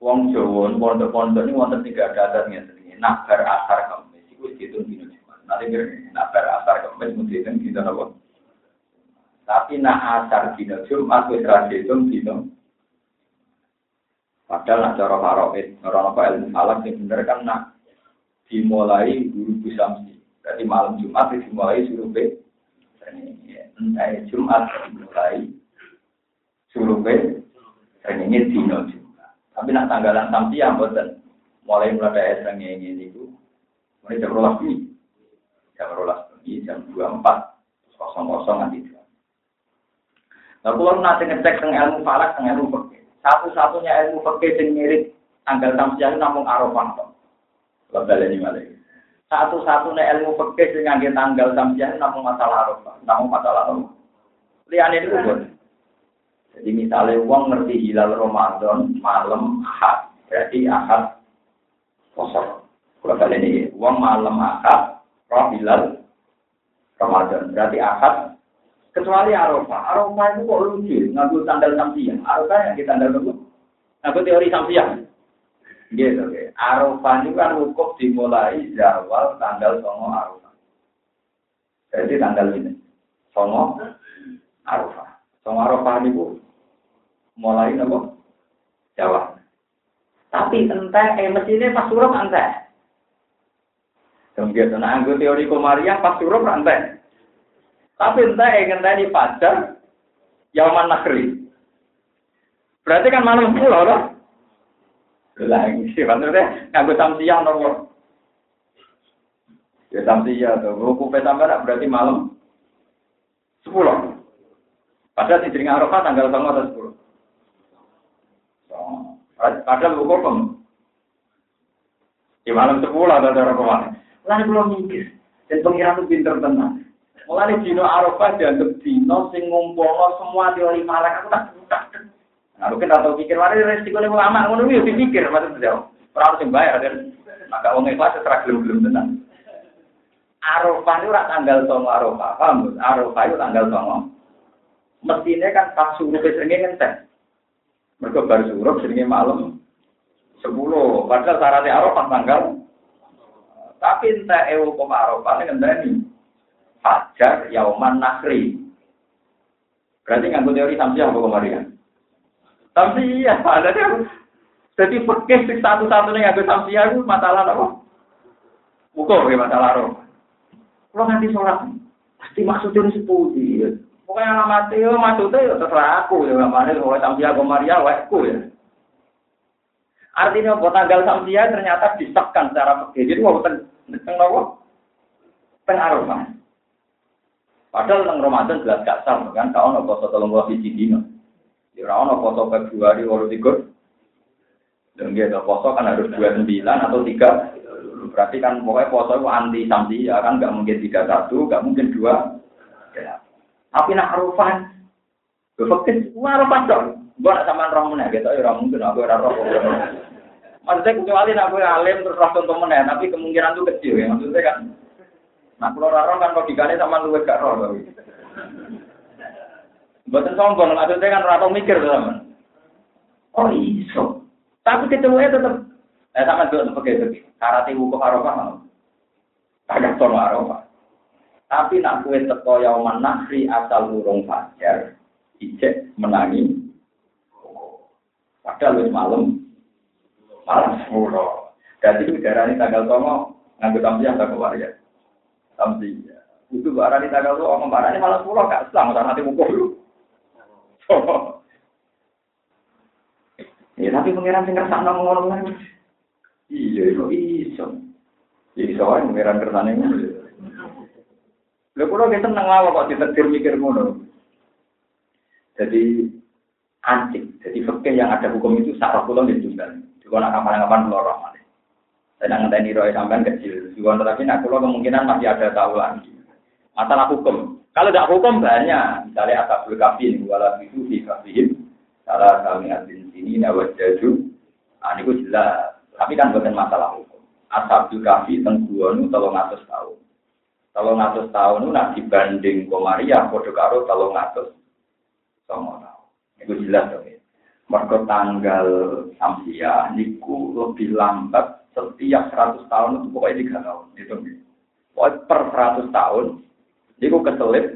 Wong Jawa pondok-pondok ini wonten tiga adatnya sedikit. Nak bar asar kemis itu dihitung dino Jumat. Nanti nak bar asar kemis mesti dihitung dino apa? Tapi nak asar dino Jumat wis ra dihitung dino. Padahal nak cara faroid, orang apa ilmu falak yang bener kan nak dimulai guru samsi. Berarti malam Jumat dimulai suruh be. Entah Jumat dimulai suruh be. Ini dino Jumat. Tapi nak tanggalan samsi yang boten mulai mulai dari ini itu. Mulai jam rolas ini. Jam rolas ini jam dua empat kosong kosong nanti. Nah, kalau nanti ngecek tentang ilmu falak, tentang ilmu fakir. Satu-satunya ilmu fakir yang mirip tanggal samsiah namun arafah. Kalau baleni malah. Satu-satunya ilmu fakir yang ngangge tanggal samsiah namun masalah arafah, namun masalah arafah. Liane itu pun. Jadi misalnya uang ngerti hilal Ramadan malam Ahad, berarti Ahad kosong. Kalau kalian ini uang malam Ahad, roh hilal Ramadan, berarti Ahad Kecuali Arafah. Arafah itu kok lucu, ngaku tanggal samsiah. Arafah yang kita tanggal dulu. Ngaku teori samsiah. Gitu, oke. Arafah itu kan hukum dimulai zawal tanggal songo Arafah. Jadi tanggal ini. Songo Arafah. Songo Arafah itu mulai nopo Jawa. Tapi entah, eh mesinnya pas suruh entah. Kemudian, nah, teori komariah pas suruh entah. Tapi entah yang tadi fajar, Yaman Nakri. Berarti kan malam pulau loh. Lagi sih, maksudnya nganggo samsiah nomor. Ya samsiah tuh, ruku petambara berarti malam sepuluh. Padahal di Jering Arafah tanggal sama atau sepuluh. Padahal hukum di malam sepuluh ada cara ke mana. Lalu belum mikir. Dan pengiran itu pinter tenang. Mulai dino Arafah dianggap dino sing semua teori malak aku tak tak. Nah, mungkin atau pikir mari resiko nih ulama ngono yo dipikir maksud jauh. Ora sing bayar kan. Maka wong ikhlas setra gelem-gelem tenan. Arafah itu tanggal 9 Arafah, paham? Arafah itu tanggal 9. Mestinya kan pas suruh seringe ngenteng. Mergo bar suruh seringe malam 10. Padahal syaratnya Arafah tanggal tapi entah ewo kok Arafah ngenteni fajar yauman nakri. Berarti nggak teori samsiah apa kemarin? Samsiah, ada jadi fikih satu-satunya nggak samsiah itu masalah apa? Ukur ya masalah roh. Kalau nanti sholat, pasti maksudnya sepuluh Pokoknya alamat itu maksudnya ya terserah aku ya mana kalau samsiah kemarin wekku ya. Artinya buat tanggal samsiah ternyata disekkan secara fikih. Jadi mau tentang apa? Pengaruh mas. Padahal nang Ramadan jelas gak sah kan, poso tolong gua siji dino. Ya ora ono poso Februari walu tiga. Dan dia poso kan harus dua sembilan atau tiga. Berarti kan pokoknya poso itu anti samsi ya kan, nggak mungkin tiga satu, nggak mungkin dua. Ya. Tapi nak arufan, Fakir, wah arufan dong. Gua nak sama orang mana, gitu ya mungkin aku ora roh. Maksudnya kecuali aku alim terus roh contoh mana, tapi kemungkinan itu kecil ya. Maksudnya kan Nah, kalau raro kan logikanya sama luwes gak roh. Buatan sombong, maksudnya kan raro mikir teman. Oh iso. Tapi ketemu tetap. Eh sama dulu pakai Karate wuku arafah mau. Kadang tono arafah. Tapi nak kue teko yauman nakri asal urung fajar, ijek menangi. Padahal wis malam, malam sepuluh. Jadi udara ini tanggal tomo nganggut tampiah tak keluar Samsia. Itu barang di tanggal tua, barang ini malah pulau gak selang, usah nanti mukul Ya tapi pengiran sing kersane ngomong ngono. Iya, itu iso. Ya iso wae pengiran kersane. Lha kula ki seneng wae kok ditetir mikir ngono. Jadi anjing, jadi fakir yang ada hukum itu sarah pulau di tunggal. Nak kapan-kapan keluar rahmat. Saya ngenteni roy sampean kecil. Juga tetapi nak kulo kemungkinan masih ada tahu lagi. Masalah hukum. Kalau tidak hukum banyak. Misalnya asabul kafin wala itu fi kafihim. Salah kami adin sini nawat jaju. Ah ini jelas. Tapi kan bukan masalah hukum. Asabul kafi tengguanu tolong atas tahun. Tolong atas tahun nak dibanding komaria kode karo tolong atas sama tahun. Itu jelas dong. Mereka tanggal samsia niku lebih lambat setiap 100 tahun itu pokoknya tiga tahun itu pokoknya per 100 tahun itu keselip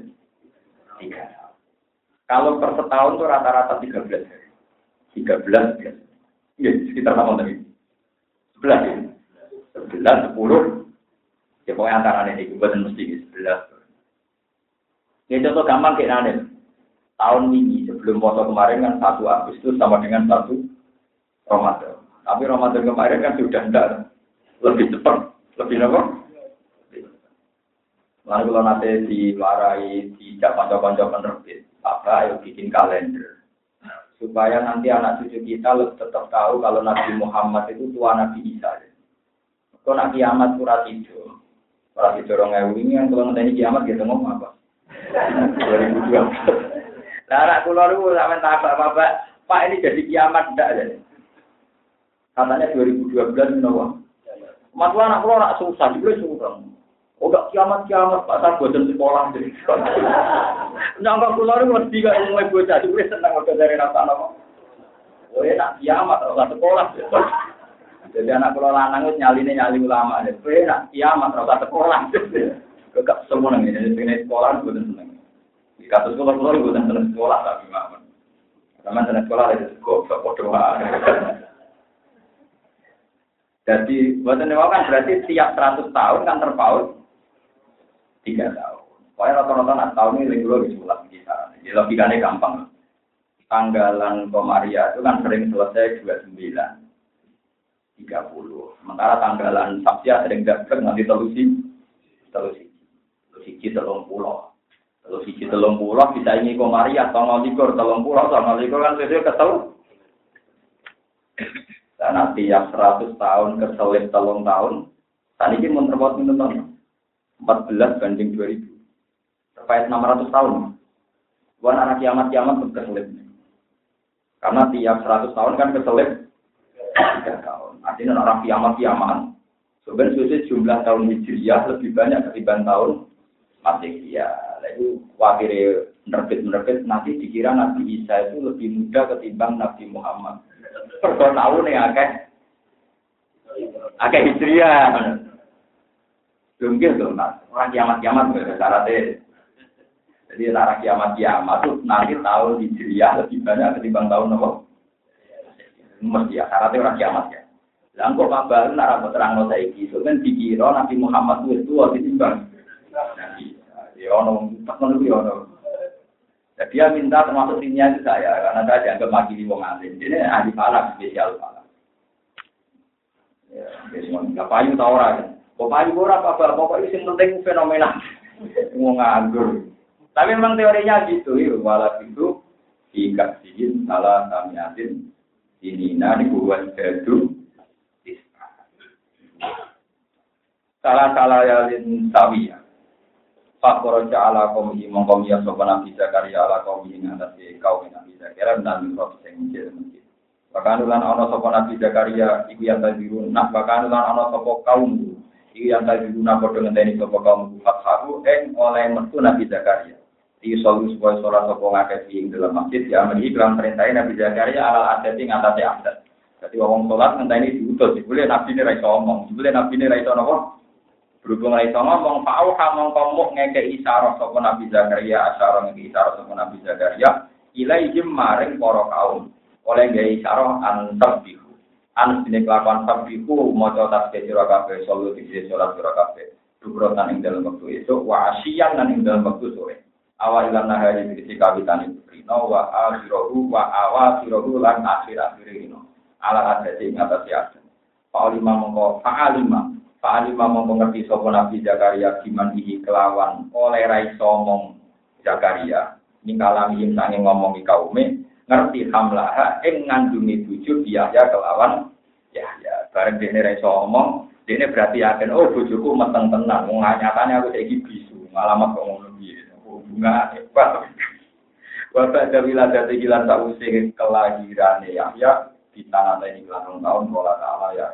tiga tahun kalau per setahun itu rata-rata 13 hari 13 ya Iya, sekitar tahun tadi. Sebelas ya. Sebelas, sepuluh. Ya pokoknya antara ini, buatan mesti sebelas. Ya contoh gampang kayak nanti. Tahun ini sebelum foto kemarin kan satu Agustus sama dengan satu Ramadan. Tapi Ramadan kemarin kan sudah enggak lebih cepat, lebih apa? Lalu kalau nanti diwarai di kanca-kanca penerbit, apa ayo bikin kalender supaya nanti anak cucu kita tetap tahu kalau Nabi Muhammad itu tua Nabi Isa. Kalau Nabi Ahmad surat itu, surat itu orang ini yang kalau nanti kiamat kita ngomong apa? 2012. Lah anak kula niku sampean tak bapak, Pak ini jadi kiamat ndak jadi. Katanya 2012 menawa. Mas anak kula nak susah, juga susah. Oh gak kiamat kiamat Pak saya bosan sekolah jadi. Nyangka keluar mesti gak mulai bocah, juga senang udah dari rasa apa. Oh ya nak kiamat rasa sekolah. Jadi anak keluar lanang itu nyali nyali ulama. Oh ya nak kiamat rasa sekolah. Gak semua nih, jadi sekolah gue seneng. Di kasus keluar keluar gue seneng sekolah tapi maaf. Karena seneng sekolah itu kok bodoh Jadi, buatan kan berarti tiap 100 tahun kan terpaut tiga tahun. Pokoknya rata-rata nak tahun ini dulu di sebelah kita. Jadi logikanya gampang. Tanggalan Komaria itu kan sering selesai 29, 30. Sementara tanggalan Sabtia sering dapat nanti telusi, telusi, telusi telung pulau. Telusi telung pulau bisa ini Komaria, tanggal likur telung pulau, tanggal likur kan sesuai ketelu. Dan nanti yang 100 tahun keselip telung tahun, tadi ini mau terbuat minum 14 banding 2000. Terkait 600 tahun. Bukan anak kiamat-kiamat keselip. Karena tiap 100 tahun kan keselip 3 tahun. Artinya orang kiamat-kiamat. Sebenarnya jumlah tahun Hijriah lebih banyak ketimbang tahun Masihiyah. Lalu wakil menerbit-menerbit nanti dikira Nabi Isa itu lebih muda ketimbang Nabi Muhammad. Per tahun ya akeh. Akeh Hijriah. Jungkir tuh, orang kiamat-kiamat syaratnya. Jadi arah kiamat-kiamat tuh nanti tahun Hijriah lebih banyak ketimbang tahun apa? Mesti ya, syaratnya orang kiamat ya. Lah kok kabar rambut terang no saiki, kan dikira Nabi Muhammad itu tua ditimbang. Ya ono, tak ono ya ono. Jadi dia minta termasuk timnya itu saya, karena saya dianggap makili wong alim. Jadi ahli falak, spesial falak. Ya, biasanya nggak payu tau orang. Pokoknya ora apa pokoknya sing penting fenomena mau nganggur. Tapi memang teorinya gitu, ya. Walau itu jika sih salah samiatin ini nani buat jadu salah salah yalin sawiya. Pak Koroja ala kaum ini ya sopan Nabi Zakaria ala kaum ini atas kaum Nabi Zakaria dan mikrof sing masjid. Bahkan ulan ono sopan Nabi Zakaria iku yang tadi nah bahkan ulan ono sopan kaum Iki yang tadi guna kode ngenteni sopo kaum fathahu eng oleh metu Nabi Zakaria. Di solu supaya sholat sopo ngakeh ing dalam masjid ya amri iklan perintahin Nabi Zakaria alal adati ngatasi adat. Jadi wong sholat ngenteni diutus, boleh Nabi ini raiso ngomong, boleh Nabi ini raiso nopo. Berhubung raiso ngomong, fa'au hamong komuk ngeke isyarat sopo Nabi Zakaria, asyara ngeke isyarat sopo Nabi Zakaria, ilaihim maring poro kaum. Oleh gaya isyarat antar bihu an dene kelakuan sabiku maca tasbih sira kabeh solo dikira salat sira kabeh. Dukrotan ing dalam waktu itu wa asyian lan ing dalam waktu sore. Awal lan nahari dikisi kawitan itu rino wa akhiruhu wa awakhiruhu lan akhir akhir rino ala adati ing atas ya Fa'alima mongko fa'alima fa'alima mongko ngerti sapa Nabi Zakaria giman iki kelawan oleh rai somong Zakaria. Ningkalami sange ngomongi kaume ngerti hamlaha ing ngandungi bojo biaya kelawan ya ya bareng dene ra iso omong dene berarti yakin oh bojoku meteng tenan wong nyatane aku saiki bisu ngalamat kok ngono piye? Oh bunga hebat wa ba'da wiladati hilan sause kelahirane ya di tanah ini tahun tahun bola ta'ala ya